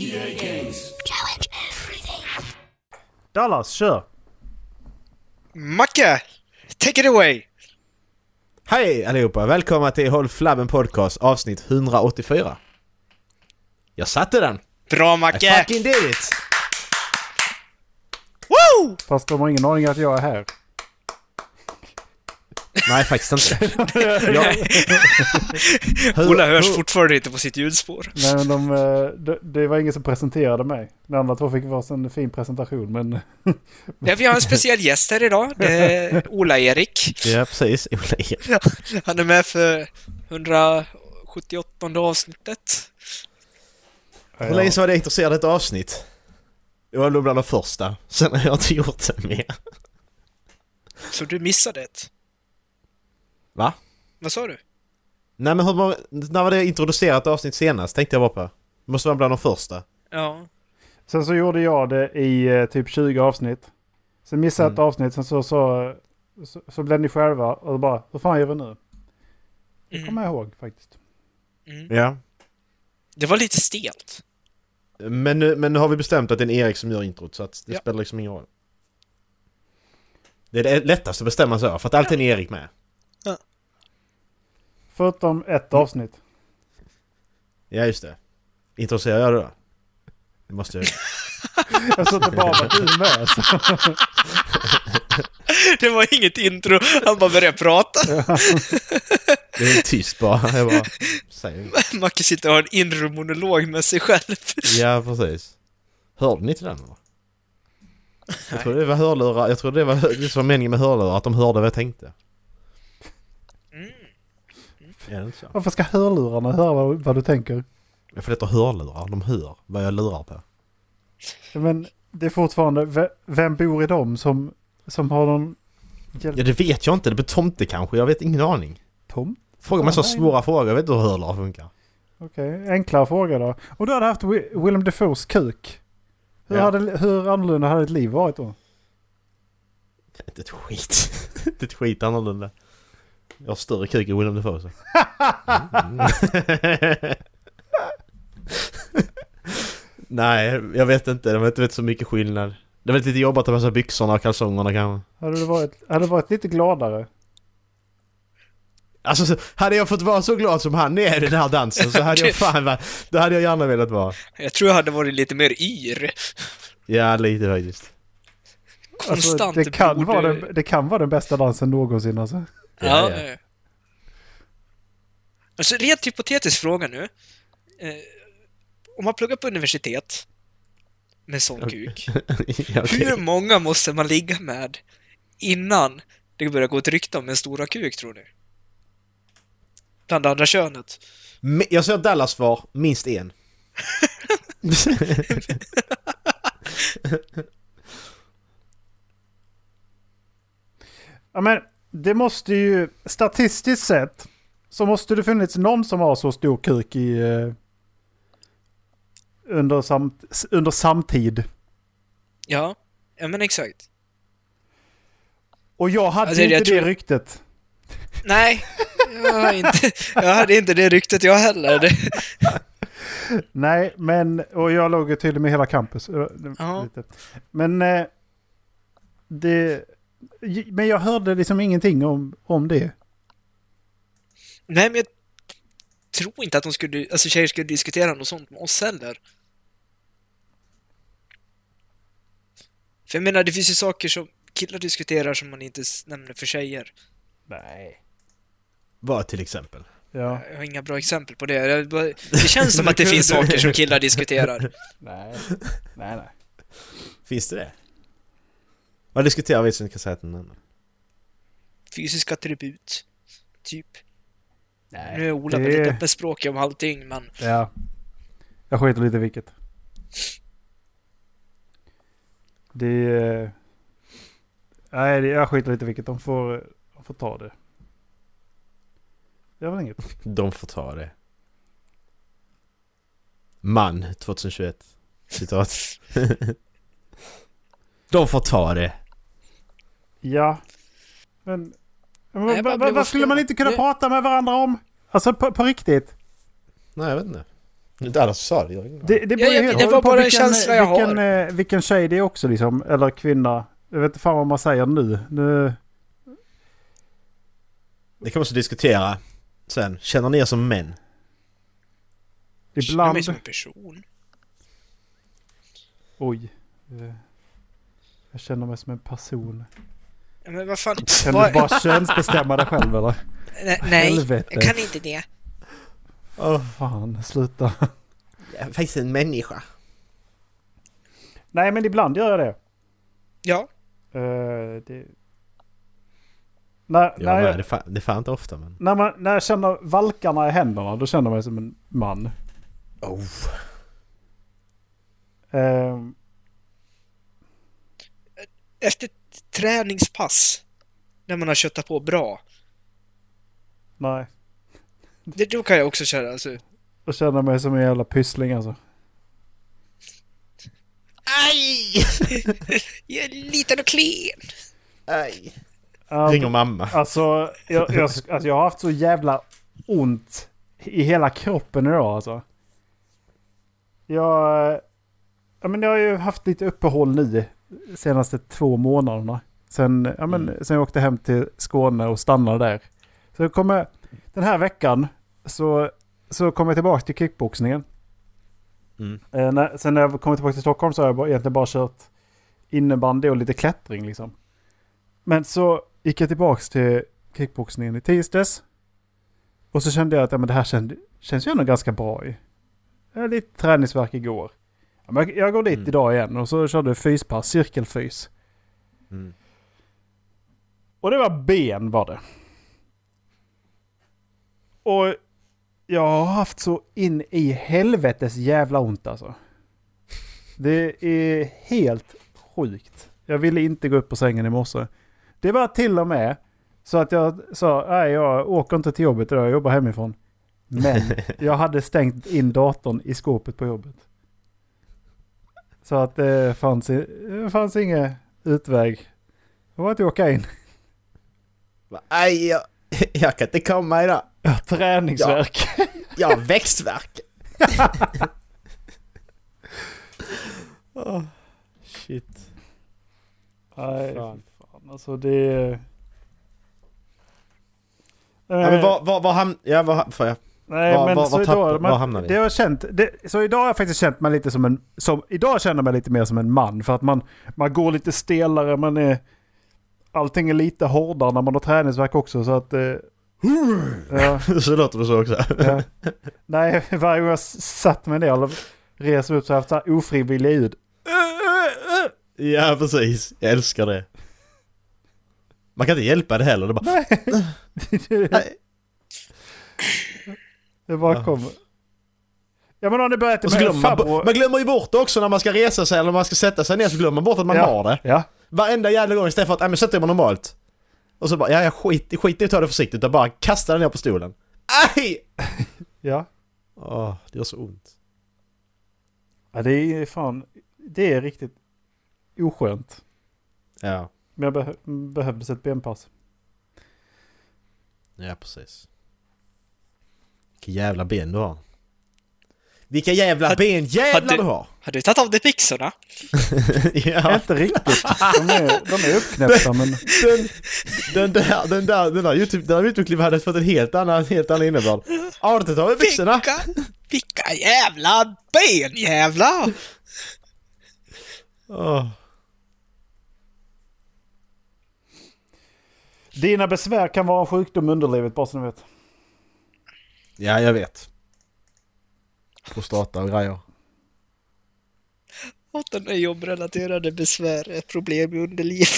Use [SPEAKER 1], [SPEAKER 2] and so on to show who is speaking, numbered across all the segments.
[SPEAKER 1] EA Games.
[SPEAKER 2] Challenge everything.
[SPEAKER 3] Dallas, kör!
[SPEAKER 4] Macke! Take it away!
[SPEAKER 5] Hej allihopa! Välkomna till Håll Flabben Podcast avsnitt 184. Jag satte den!
[SPEAKER 4] Bra
[SPEAKER 5] I
[SPEAKER 4] Macke!
[SPEAKER 5] fucking did it!
[SPEAKER 4] Woo!
[SPEAKER 3] Fast de har ingen aning att jag är här.
[SPEAKER 5] Nej, faktiskt inte. Jag, Hur-
[SPEAKER 4] Ola hörs
[SPEAKER 5] hur-
[SPEAKER 4] fortfarande inte på sitt ljudspår.
[SPEAKER 3] Nej, men de, eh, det, det var ingen som presenterade mig. De andra två fick varsin fin presentation, men...
[SPEAKER 4] Ja, vi har en speciell gäst här idag. Det är Ola-Erik.
[SPEAKER 5] Ja, precis. Ola Erik.
[SPEAKER 4] Han är med för 178 avsnittet.
[SPEAKER 5] Hur länge sedan var jag intresserad av ett avsnitt? Det var nog bland de första. Sen har jag inte gjort det mer.
[SPEAKER 4] Så du missade ett.
[SPEAKER 5] Va?
[SPEAKER 4] Vad sa du?
[SPEAKER 5] Nej men hur, var- när var det introducerat avsnitt senast? Tänkte jag bara på. Det måste vara bland de första.
[SPEAKER 4] Ja.
[SPEAKER 3] Sen så gjorde jag det i eh, typ 20 avsnitt. Sen missade jag ett
[SPEAKER 5] Mm.
[SPEAKER 3] avsnitt, sen så, så, så, så blev ni själva och bara, hur fan gör vi nu? Det
[SPEAKER 4] Mm.
[SPEAKER 3] kommer jag ihåg faktiskt.
[SPEAKER 4] Mm.
[SPEAKER 5] Ja.
[SPEAKER 4] Det var lite stelt.
[SPEAKER 5] Men, nu- men nu har vi bestämt att det är en Erik som gör introt så att det
[SPEAKER 4] Ja.
[SPEAKER 5] spelar liksom ingen roll. Det är det lättaste att bestämma så, för att alltid är en Erik med.
[SPEAKER 3] Förutom ett avsnitt.
[SPEAKER 5] Ja, just det. Introducerar jag det då? Det måste jag
[SPEAKER 3] Jag sa inte bara att du med. Så.
[SPEAKER 4] Det var inget intro, han bara började prata.
[SPEAKER 5] Det är tyst bara. Jag bara säger
[SPEAKER 4] Macke sitter och har en inre monolog med sig själv.
[SPEAKER 5] Ja, precis. Hörde ni till den eller? Jag tror det var hörlurar, jag tror det var det som var meningen med hörlurar, att de hörde vad jag tänkte. Är det inte så?
[SPEAKER 3] Varför ska hörlurarna höra vad, vad du tänker?
[SPEAKER 5] Får det heter hörlurar, de hör vad jag lurar på.
[SPEAKER 3] Men det är fortfarande, ve- vem bor i dem som, som har någon hjälp?
[SPEAKER 5] Ja, det vet jag inte. Det blir tomte kanske, jag vet ingen aning.
[SPEAKER 3] Tom?
[SPEAKER 5] Fråga mig så svåra frågor, jag vet inte hur hörlurar funkar.
[SPEAKER 3] Okej, enklare fråga då. Och du hade haft Wi- Willem Dafoes kuk. Hur,
[SPEAKER 5] Ja.
[SPEAKER 3] hade, hur annorlunda hade ditt liv varit då?
[SPEAKER 5] Inte ett skit. Inte ett skit annorlunda. Jag har större kuk än William Dafoe så. Mm. Nej, jag vet inte. De vet inte så mycket skillnad. Det är väl lite jobbigt att ta med sig byxorna och kalsongerna kanske.
[SPEAKER 3] Hade du varit, hade du varit lite gladare?
[SPEAKER 5] Alltså, så- hade jag fått vara så glad som han är i den här dansen så hade jag fan va- Då hade jag gärna velat vara.
[SPEAKER 4] Jag tror jag hade varit lite mer yr.
[SPEAKER 5] Ja, lite faktiskt.
[SPEAKER 4] Konstant
[SPEAKER 3] Alltså, det, kan
[SPEAKER 4] blod-
[SPEAKER 3] vara den, det kan vara den bästa dansen någonsin alltså.
[SPEAKER 4] Ja.
[SPEAKER 5] Ja.
[SPEAKER 4] Alltså rent hypotetisk fråga nu. Eh, om man pluggar på universitet med sån kuk,
[SPEAKER 5] ja, okej.
[SPEAKER 4] hur många måste man ligga med innan det börjar gå ett rykte om en stora kuk, tror ni? Bland andra könet.
[SPEAKER 5] Jag säger Dallas svar, minst en.
[SPEAKER 3] Ja men det måste ju, statistiskt sett, så måste det funnits någon som har så stor kuk i... Eh, under, samt, under samtid.
[SPEAKER 4] Ja, ja men exakt.
[SPEAKER 3] Och jag hade
[SPEAKER 4] Alltså,
[SPEAKER 3] inte
[SPEAKER 4] jag
[SPEAKER 3] det
[SPEAKER 4] tror-
[SPEAKER 3] ryktet.
[SPEAKER 4] Nej, jag, inte, jag hade inte det ryktet jag heller. Det,
[SPEAKER 3] Nej, men... Och jag låg tydligen med hela campus.
[SPEAKER 4] Ja.
[SPEAKER 3] Men... Eh, det... Men jag hörde liksom ingenting om, om det.
[SPEAKER 4] nej, men jag tror inte att de skulle, alltså tjejer skulle diskutera något sånt med oss heller. För jag menar, det finns ju saker som killar diskuterar som man inte nämner för tjejer.
[SPEAKER 3] Nej.
[SPEAKER 5] Vad till exempel?
[SPEAKER 3] Ja.
[SPEAKER 4] Jag har inga bra exempel på det. Det känns som att det finns saker som killar diskuterar.
[SPEAKER 3] Nej. Nej, nej.
[SPEAKER 5] Finns det det? Vad diskuterar vi som kan säga att den nämner?
[SPEAKER 4] Fysisk attribut. Typ.
[SPEAKER 3] nej.
[SPEAKER 4] Nu är Ola
[SPEAKER 3] det-
[SPEAKER 4] väldigt öppenspråkig om allting, men...
[SPEAKER 3] Ja. Jag skiter lite i vilket. Det... Nej, det- jag skiter lite i vilket. De får, de får ta det. Det väl inget.
[SPEAKER 5] De får ta det. Man 2021. Citat. De får ta det.
[SPEAKER 3] Ja. Men... men
[SPEAKER 4] Nej, jag
[SPEAKER 3] vad, vad skulle man inte kunna
[SPEAKER 4] det-
[SPEAKER 3] prata med varandra om? Alltså på, på riktigt.
[SPEAKER 5] Nej, jag vet inte. Det, gör inget.
[SPEAKER 3] Det, det, beror
[SPEAKER 4] Ja, jag- det
[SPEAKER 3] på
[SPEAKER 4] var bara en
[SPEAKER 3] vilken,
[SPEAKER 4] känsla jag
[SPEAKER 3] vilken,
[SPEAKER 4] har.
[SPEAKER 3] eh, vilken tjej det är också liksom. Eller kvinna. Jag vet inte fan vad man säger nu. nu
[SPEAKER 5] Det kan man också diskutera sen. Känner ni er som män?
[SPEAKER 4] Jag känner
[SPEAKER 3] ibland...
[SPEAKER 4] mig som en person.
[SPEAKER 3] Oj. Eh, Jag känner mig som en person.
[SPEAKER 4] Men vad fan.
[SPEAKER 3] Kan
[SPEAKER 4] Vad-
[SPEAKER 3] du bara könsbestämma dig själv eller?
[SPEAKER 4] Nej, nej,
[SPEAKER 3] Helvete.
[SPEAKER 4] jag kan inte det.
[SPEAKER 5] Åh,
[SPEAKER 3] Fan, sluta.
[SPEAKER 5] jag är faktiskt en människa.
[SPEAKER 3] Nej men ibland gör jag det.
[SPEAKER 4] Ja,
[SPEAKER 3] Eh, det... När,
[SPEAKER 5] Ja,
[SPEAKER 3] när,
[SPEAKER 5] nej,
[SPEAKER 3] jag,
[SPEAKER 5] det, är fan, det är fan inte ofta men...
[SPEAKER 3] när, man, när jag känner valkarna i händerna, då känner jag mig som en man.
[SPEAKER 5] Oh.
[SPEAKER 3] Ehm,
[SPEAKER 4] efter träningspass. När man har köttat på bra.
[SPEAKER 3] nej,
[SPEAKER 4] Det, då kan jag också köra alltså.
[SPEAKER 3] känner jag mig som en jävla pyssling alltså.
[SPEAKER 5] Aj!
[SPEAKER 4] Jag är liten och klen.
[SPEAKER 5] Aj!
[SPEAKER 3] Ja,
[SPEAKER 5] Ringer mamma.
[SPEAKER 3] Alltså jag, jag, alltså, jag har haft så jävla ont i hela kroppen idag alltså. Jag, ja, men jag har ju haft lite uppehåll nu senaste två månaderna. Sen, ja, men,
[SPEAKER 5] Mm.
[SPEAKER 3] sen jag åkte hem till Skåne och stannade där. Så jag kommer, den här veckan så, så kommer jag tillbaka till kickboxningen.
[SPEAKER 5] Mm.
[SPEAKER 3] Eh, när, sen när jag kom tillbaka till Stockholm så har jag bara, egentligen bara kört innebandy och lite klättring liksom. Men så gick jag tillbaka till kickboxningen i tisdags. Och så kände jag att ja, men det här känd, känns ju ändå ganska bra ju. Jag hade lite träningsverk igår. Ja, men jag, jag går dit
[SPEAKER 5] Mm.
[SPEAKER 3] idag igen och så körde jag fyspass, cirkelfys.
[SPEAKER 5] Mm.
[SPEAKER 3] Och det var ben var det. Och jag har haft så in i helvetes jävla ont alltså. Det är helt sjukt. Jag ville inte gå upp på sängen i morse. Det var till och med så att jag sa nej jag åker inte till jobbet idag, jag jobbar hemifrån. Men jag hade stängt in datorn i skåpet på jobbet. Så att det fanns, det fanns ingen utväg. Det var att åka in.
[SPEAKER 5] Aj, jag, jag kan inte komma idag.
[SPEAKER 3] Jag har träningsvärk.
[SPEAKER 5] Jag har växtvärk. oh, shit.
[SPEAKER 3] Nej,
[SPEAKER 5] Fan.
[SPEAKER 3] fan alltså det...
[SPEAKER 5] Ja, men vad, vad. Ja, vad, får jag?
[SPEAKER 3] Nej,
[SPEAKER 5] vad-
[SPEAKER 3] men
[SPEAKER 5] vad-
[SPEAKER 3] så idag, man, det har jag känt, det, så idag har jag faktiskt känt mig lite som en, som, idag känner jag mig lite mer som en man. För att man, man går lite stelare, man är, allting är lite hårdare när man har träningsverk också så att... Eh, ja,
[SPEAKER 5] så låter det så också.
[SPEAKER 3] ja. Nej, varje gång jag satt mig ner och reser upp så har jag haft så här ofrivilliga ljud.
[SPEAKER 5] ja, precis. Jag älskar det. Man kan inte hjälpa det heller. Det bara... Nej.
[SPEAKER 3] det bara
[SPEAKER 5] Ja.
[SPEAKER 3] kommer. Ja men har ni börjat med
[SPEAKER 5] glömmer man, man glömmer ju bort det också när man ska resa sig eller man ska sätta sig ner så glömmer man bort att man
[SPEAKER 3] Ja.
[SPEAKER 5] har det.
[SPEAKER 3] Ja,
[SPEAKER 5] Varenda jävla gång istället för att, nej men sätter man normalt. Och så bara, ja jag skit, skit i att ta det försiktigt utan bara kasta den ner på stolen. Aj!
[SPEAKER 3] ja.
[SPEAKER 5] Åh, det gör så ont.
[SPEAKER 3] Ja det är fan, det är riktigt oskönt.
[SPEAKER 5] Ja.
[SPEAKER 3] Men jag beh- behövdes ett benpass.
[SPEAKER 5] Ja, precis. Vilka jävla ben du har. Vilka jävla
[SPEAKER 4] Hade-
[SPEAKER 5] ben jävlar
[SPEAKER 4] hade-
[SPEAKER 5] du har!
[SPEAKER 4] Har du tagit av dig byxorna?
[SPEAKER 5] ja.
[SPEAKER 3] Inte riktigt. De är, de är uppknäppta men...
[SPEAKER 5] Den, den där, den där, den där YouTube, den där YouTube-klippet hade fått en helt annan, helt annan innebörd. Ja, du tar av byxorna!
[SPEAKER 4] Vilka, vilka jävla ben jävlar!
[SPEAKER 5] Åh.
[SPEAKER 3] Dina besvär kan vara en sjukdom i underlivet bara så ni vet.
[SPEAKER 5] Ja, jag vet. Prostata och grejer.
[SPEAKER 4] Och den är jobbrelaterade besvär är problem i underlivet.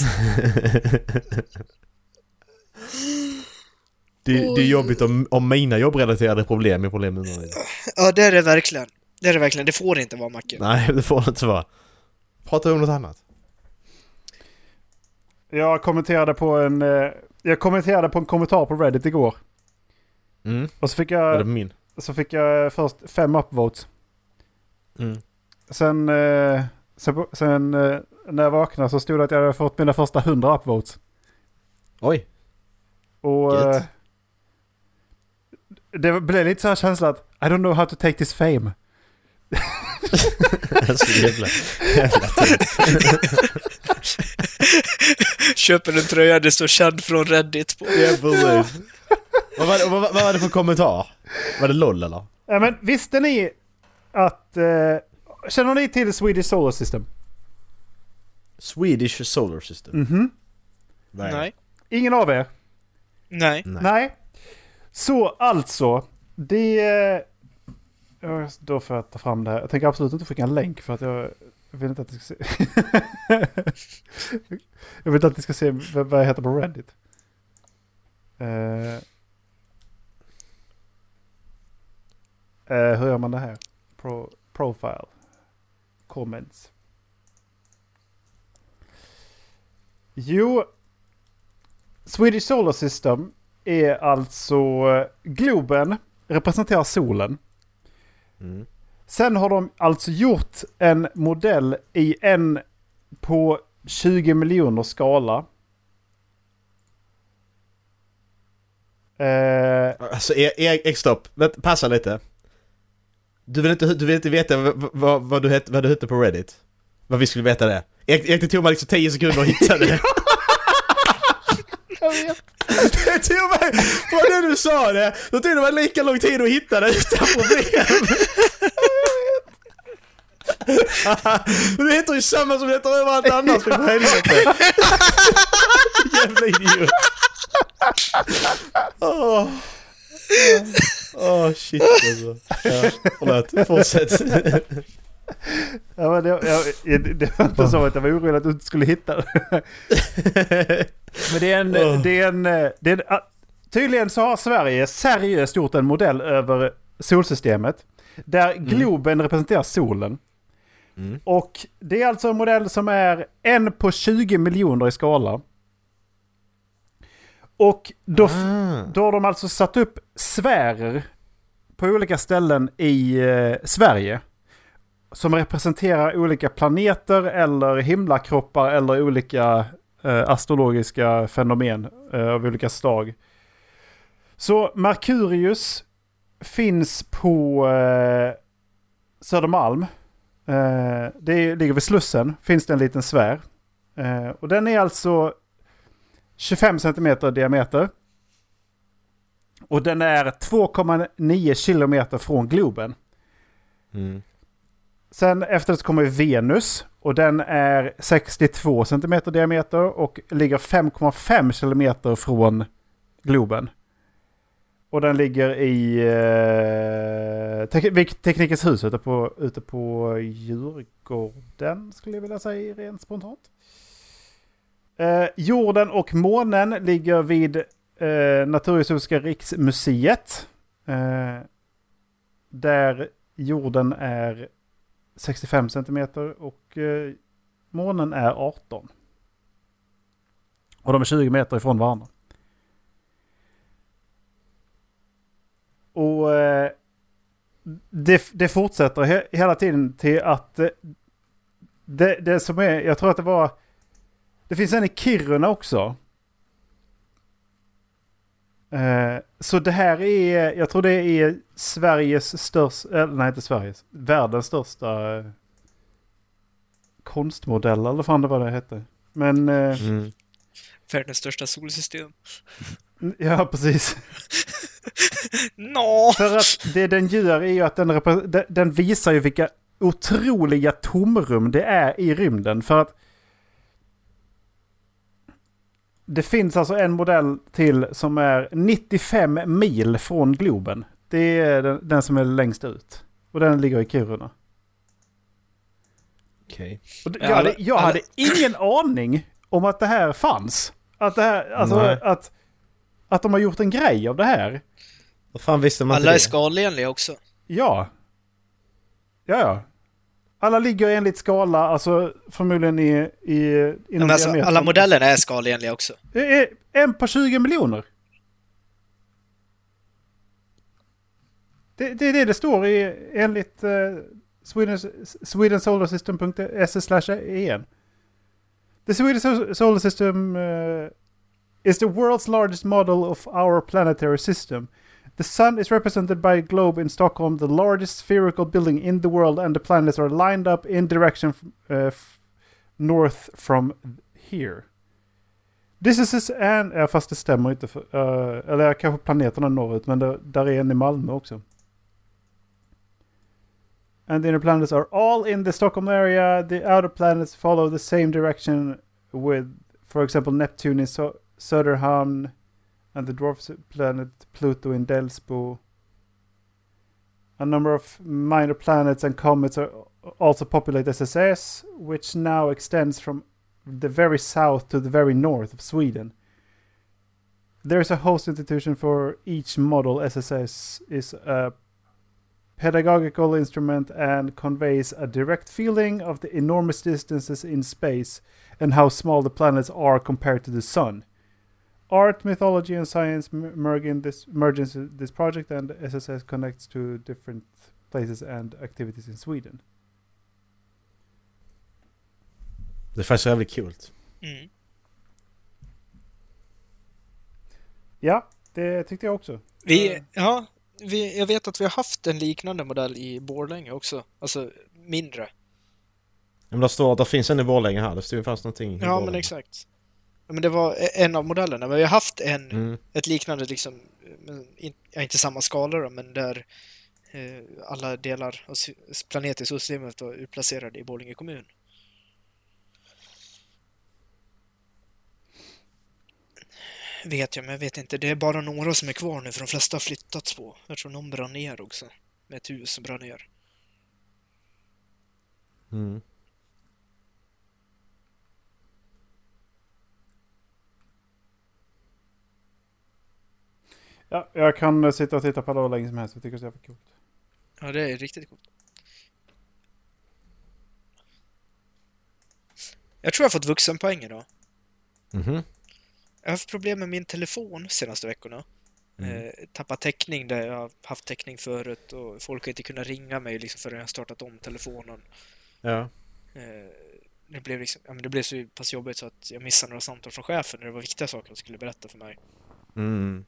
[SPEAKER 5] Det, det är jobbigt om, om mina jobbrelaterade problem är problem med underlivet.
[SPEAKER 4] Ja, det är det verkligen. Det är det verkligen. Det får inte vara Macke.
[SPEAKER 5] Nej, det får det inte vara. Prata om något annat.
[SPEAKER 3] Jag kommenterade på en... eh, Jag kommenterade på en kommentar på Reddit igår.
[SPEAKER 5] Mm,
[SPEAKER 3] Och så fick
[SPEAKER 5] var det
[SPEAKER 3] jag,
[SPEAKER 5] min?
[SPEAKER 3] Så fick jag först fem upvotes.
[SPEAKER 5] Mm.
[SPEAKER 3] Sen, eh, sen, sen eh, när jag vaknade så stod det att jag hade fått mina första 100 upvotes.
[SPEAKER 5] Oj.
[SPEAKER 3] Och eh, det blev lite så här känsla att I don't know how to take this fame.
[SPEAKER 5] så jävla, jävla
[SPEAKER 4] Köper en tröja det står känd från Reddit på.
[SPEAKER 5] Ja, precis. Vad, var det, vad, vad var det för kommentar? Var det LOL eller?
[SPEAKER 3] Ja, men visste ni att... Eh, känner ni till Swedish Solar System?
[SPEAKER 5] Swedish Solar System.
[SPEAKER 3] Mhm.
[SPEAKER 5] Är det?
[SPEAKER 4] Nej.
[SPEAKER 3] Ingen av er?
[SPEAKER 4] Nej.
[SPEAKER 5] Nej.
[SPEAKER 3] Nej. Så alltså, det... eh, ja, Då får jag ta fram det här. Jag tänker absolut inte skicka en länk för att jag... Jag vill inte att ni ska se... jag vill inte att ni ska se vad vad jag heter på Reddit. Eh, eh, hur gör man det här? Pro, profile. Comments. Jo, Swedish Solar System är alltså eh, globen representerar solen.
[SPEAKER 5] Mm.
[SPEAKER 3] Sen har de alltså gjort en modell i en på 20 miljoner skala. Eh,
[SPEAKER 5] Alltså, Erik, Erik stopp. Vänta, passa lite. Du vill inte, du vill inte veta vad, vad, vad, du hette, vad du hette på Reddit? Vad vi skulle veta det? Det tog mig liksom 10 sekunder att hitta det.
[SPEAKER 3] jag vet.
[SPEAKER 5] Det tog mig, från det du sa det, då tog det mig lika lång tid att hitta det utan problem. Det heter ju samma som det heter överallt annars för helvete. Jävla idiot. Åh Åh shit alltså. Ja, förlåt, fortsätt.
[SPEAKER 3] Ja, men det, jag, det var inte så att jag var orolig att du inte skulle hitta det. Men det är en...
[SPEAKER 5] Åh.
[SPEAKER 3] Det är en, det är en tydligen så har Sverige seriöst gjort en modell över solsystemet. Där globen representerar solen.
[SPEAKER 5] Mm.
[SPEAKER 3] Och det är alltså en modell som är en på 20 miljoner i skala. Och då,
[SPEAKER 5] Ah.
[SPEAKER 3] då har de alltså satt upp sfärer på olika ställen i eh, Sverige. Som representerar olika planeter eller himlakroppar eller olika eh, astrologiska fenomen eh, av olika slag. Så Merkurius finns på eh, Södermalm. Eh, det ligger vid Slussen. Finns det en liten sfär. Eh, och den är alltså 25 cm i diameter. Och den är 2,9 kilometer från Globen.
[SPEAKER 5] Mm.
[SPEAKER 3] Sen efter det så kommer Venus. Och den är 62 cm i diameter och ligger 5,5 kilometer från Globen. Och den ligger i eh, tek Teknikens hus ute på, ute på Djurgården skulle jag vilja säga rent spontant. Eh, jorden och månen ligger vid eh, Naturhistoriska riksmuseet. Eh, där jorden är 65 centimeter och eh, månen är 18. Och de är 20 meter ifrån varandra. Och eh, det, det fortsätter he, hela tiden till att eh, det, det som är, jag tror att det var, det finns en i Kiruna också. Eh, så det här är, jag tror det är Sveriges största, eller nej inte Sveriges, världens största eh, konstmodell eller vad fan det var det hette. Men, eh,
[SPEAKER 5] Mm.
[SPEAKER 4] Världens största solsystem.
[SPEAKER 3] ja precis.
[SPEAKER 4] Nå!
[SPEAKER 3] För att det den gör är ju att den- den visar ju vilka otroliga tomrum det är i rymden. För att det finns alltså en modell till som är 95 mil från Globen. Det är den, den som är längst ut. Och den ligger i Kiruna.
[SPEAKER 5] Okej.
[SPEAKER 4] Ja,
[SPEAKER 3] jag, hade, jag hade ingen aning om att det här fanns. Att det här, alltså
[SPEAKER 5] Nej.
[SPEAKER 3] att, att de har gjort en grej av det här.
[SPEAKER 5] Vad fan visste man
[SPEAKER 4] Alla är
[SPEAKER 5] inte det?
[SPEAKER 4] skalenliga också.
[SPEAKER 3] Ja. Ja, ja. Alla ligger enligt skala, alltså förmodligen i, i inom
[SPEAKER 4] alltså, alla modellerna är skalenliga också.
[SPEAKER 3] En på 20 miljoner. Det, det är det det står i enligt uh, Sweden, swedensolarSystem.se slash en. The Swedish Sol- Solar System uh, is the world's largest model of our planetary system. The sun is represented by a globe in Stockholm, the largest spherical building in the world, and the planets are lined up in direction uh, north from here. This is is an... Ja, fast det stämmer inte. För, uh, eller kanske planeterna norrut, men det, där är en i Malmö också. And the inner planets are all in the Stockholm area. The outer planets follow the same direction with, for example, Neptune in so- Söderhamn and the dwarf planet Pluto in Delsbo. A number of minor planets and comets are also populate SSS, which now extends from the very south to the very north of Sweden. There's a host institution for each model. SSS is a pedagogical instrument and conveys a direct feeling of the enormous distances in space and how small the planets are compared to the sun. Art, mythology, and science merge in this merge into this project, and SSS connects to different places and activities in Sweden.
[SPEAKER 5] Det är faktiskt jävligt kul.
[SPEAKER 4] Mm.
[SPEAKER 3] Ja, det tyckte jag också.
[SPEAKER 4] Vi,
[SPEAKER 3] Eh.
[SPEAKER 4] ja, vi, jag vet att vi har haft en liknande modell i Borlänge också. Alltså mindre.
[SPEAKER 5] Men det står att det finns en i Borlänge här. Det står ju fast någonting i
[SPEAKER 4] Ja, men
[SPEAKER 5] Borlänge.
[SPEAKER 4] exakt. Men det var e- en av modellerna. Men vi har haft en,
[SPEAKER 5] Mm.
[SPEAKER 4] ett liknande liksom, in, ja, inte samma skala då, men där eh, alla delar av planeter i solsystemet var utplacerade i Borlänge kommun. Vet jag, men jag vet inte. Det är bara några som är kvar nu, för de flesta har flyttats på. Jag tror någon brann ner också. Med ett hus som brann ner.
[SPEAKER 5] Mm.
[SPEAKER 3] Ja, jag kan eh, sitta och titta på det hur länge som helst. Jag tycker det är jävla coolt.
[SPEAKER 4] Ja, det är riktigt coolt. Jag tror jag har fått vuxenpoäng idag.
[SPEAKER 5] Mhm.
[SPEAKER 4] Jag har haft problem med min telefon senaste veckorna.
[SPEAKER 5] Mm.
[SPEAKER 4] Eh, tappat täckning där jag har haft täckning förut och folk har inte kunnat ringa mig liksom förrän jag startat om telefonen.
[SPEAKER 5] Ja.
[SPEAKER 4] Eh, det, blev liksom, ja, men det blev så pass jobbigt så att jag missade några samtal från chefen när det var viktiga saker han skulle berätta för mig.
[SPEAKER 5] Mm.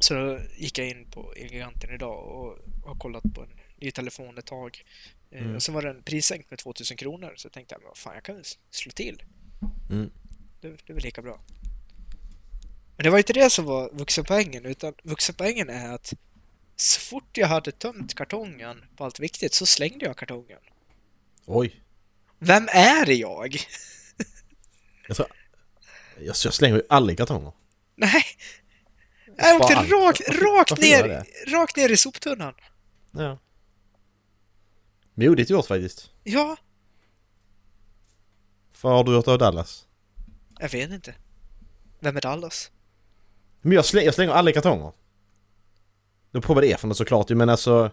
[SPEAKER 4] Så då gick jag in på Elgiganten idag och har kollat på en ny telefon ett tag. Eh,
[SPEAKER 5] Mm.
[SPEAKER 4] Och sen var den prissänkt med 2000 kronor så jag tänkte jag, fan, jag kan väl slå till.
[SPEAKER 5] Mm.
[SPEAKER 4] Det, det är väl lika bra. Men det var inte det som var vuxenpoängen, utan vuxenpoängen är att så fort jag hade tömt kartongen på allt viktigt så slängde jag kartongen.
[SPEAKER 5] Oj.
[SPEAKER 4] Vem är jag?
[SPEAKER 5] Jag, jag slänger ju aldrig kartonger.
[SPEAKER 4] Nej! Jag åkte rakt, rakt, ner, rakt ner i soptunnan.
[SPEAKER 5] Ja. Modigt gjort faktiskt.
[SPEAKER 4] Ja,
[SPEAKER 5] Vad har du gjort av Dallas?
[SPEAKER 4] jag vet inte. Vem är Dallas?
[SPEAKER 5] Men jag, slänger, jag slänger aldrig kartonger. Då på vad det är för något såklart ju, men alltså...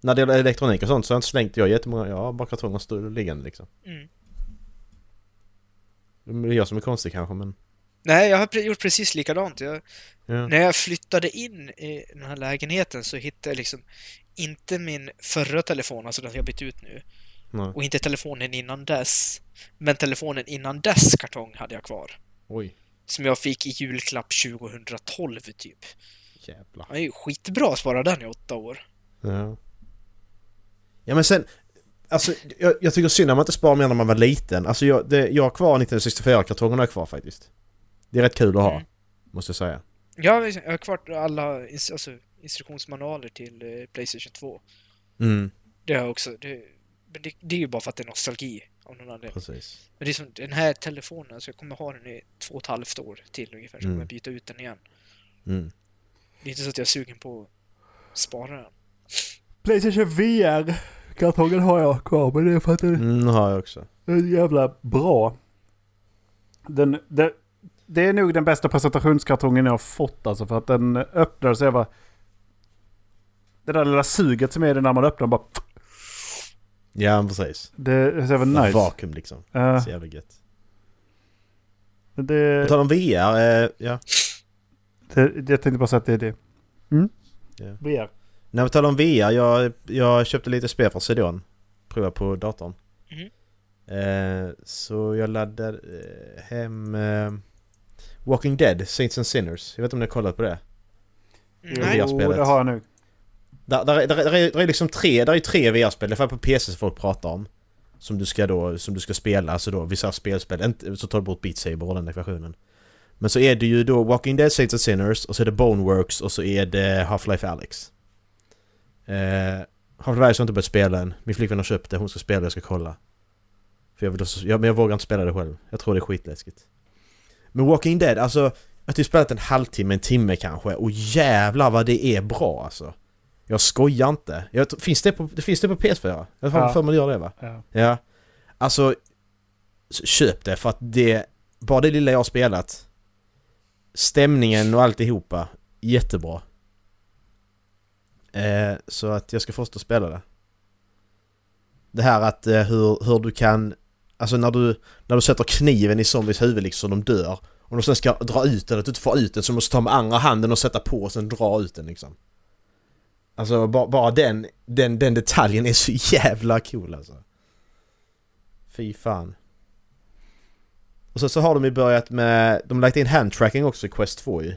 [SPEAKER 5] När det gäller elektronik och sånt så har jag inte slängt jag jättemånga, ja bara kartonger liggande liksom.
[SPEAKER 4] Mm.
[SPEAKER 5] Det är jag som är konstig kanske men...
[SPEAKER 4] Nej, jag har gjort precis likadant. Jag,
[SPEAKER 5] Ja.
[SPEAKER 4] När jag flyttade in i den här lägenheten så hittade jag liksom inte min förra telefon, alltså den jag bytt ut nu,
[SPEAKER 5] Nej.
[SPEAKER 4] och inte telefonen innan dess. Men telefonen innan dess kartong hade jag kvar.
[SPEAKER 5] Oj.
[SPEAKER 4] Som jag fick i julklapp 2012 typ.
[SPEAKER 5] Jävlar.
[SPEAKER 4] Det är ju skitbra att spara den i åtta år.
[SPEAKER 5] Ja. Ja men sen... Alltså jag, jag tycker synd att man inte sparar mer när man var liten. Alltså jag, det, jag har kvar 1964-kartongerna kvar faktiskt. Det är rätt kul att ha.
[SPEAKER 4] Mm.
[SPEAKER 5] Måste jag säga.
[SPEAKER 4] Jag, jag har kvar alla alltså, instruktionsmanualer till eh, Playstation 2.
[SPEAKER 5] Mm,
[SPEAKER 4] Det har jag också. Det, men det, det är ju bara för att det är nostalgi av någon anledning.
[SPEAKER 5] precis.
[SPEAKER 4] Men det är som den här telefonen, alltså jag kommer ha den i två och ett halvt år till ungefär, så
[SPEAKER 5] Mm.
[SPEAKER 4] kommer jag byta ut den igen.
[SPEAKER 5] Mm.
[SPEAKER 4] Det är inte så att jag är sugen på att spara den.
[SPEAKER 3] Playstation VR. Kartongen har jag kvar, men det är för att den
[SPEAKER 5] Mm, har jag också.
[SPEAKER 3] är jävla bra. Den, det, det är nog den bästa presentationskartongen jag har fått alltså, för att den öppnar så jag bara... Det där lilla suget som är det när man öppnar bara...
[SPEAKER 5] Ja precis.
[SPEAKER 3] Det är så jävla nice.
[SPEAKER 5] Vakuum liksom.
[SPEAKER 3] Ja,
[SPEAKER 5] Så jävla gött. På
[SPEAKER 3] det,
[SPEAKER 5] tal om VR, eh, ja.
[SPEAKER 3] det, jag tänkte bara säga att det är det. Mm?
[SPEAKER 5] Ja.
[SPEAKER 3] VR.
[SPEAKER 5] Nej på tal om VR, jag, jag köpte lite spel från CDON. Prova på datorn.
[SPEAKER 4] Mhm.
[SPEAKER 5] Eh, så jag laddade eh, hem eh, Walking Dead, Saints and Sinners. Jag vet inte om ni har kollat på det?
[SPEAKER 4] Mm,
[SPEAKER 3] Jo,
[SPEAKER 5] Nej.
[SPEAKER 3] Det har jag nu.
[SPEAKER 5] Där, där, där, där, är, där är liksom tre, där är tre VR-spel, det är på PC som folk pratar om. Som du ska då, som du ska spela, alltså då vissa spelspel, inte, så tar du bort Beat Saber och den ekvationen. Men så är det ju då Walking Dead, Saints and Sinners, och så är det Boneworks och så är det Half-Life Alyx. Eh, Half-Life Alyx har inte börjat spela än. Min flickvän har köpt det, hon ska spela det, jag ska kolla. För jag, vill också, jag, men jag vågar inte spela det själv. Jag tror det är skitläskigt. Men Walking Dead, alltså jag har typ spelat en halvtimme, en timme kanske och jävlar vad det är bra alltså. Jag skojar inte. Jag, finns, det på, det finns det på PS4? Jag har
[SPEAKER 3] Ja.
[SPEAKER 5] för mig göra det va?
[SPEAKER 3] Ja.
[SPEAKER 5] Ja. Alltså, köp det för att det... Bara det lilla jag har spelat. Stämningen och alltihopa. Jättebra. Eh, så att jag ska att spela det. Det här att eh, hur, hur du kan... Alltså när du, när du sätter kniven i zombies huvud liksom, de dör. Om de sen ska dra ut den, att du inte får ut den så du måste ta med andra handen och sätta på och sen dra ut den liksom. Alltså bara, bara den, den, den detaljen är så jävla cool alltså. Fy fan. Och sen så har de ju börjat med, de har lagt in handtracking också i Quest 2 ju.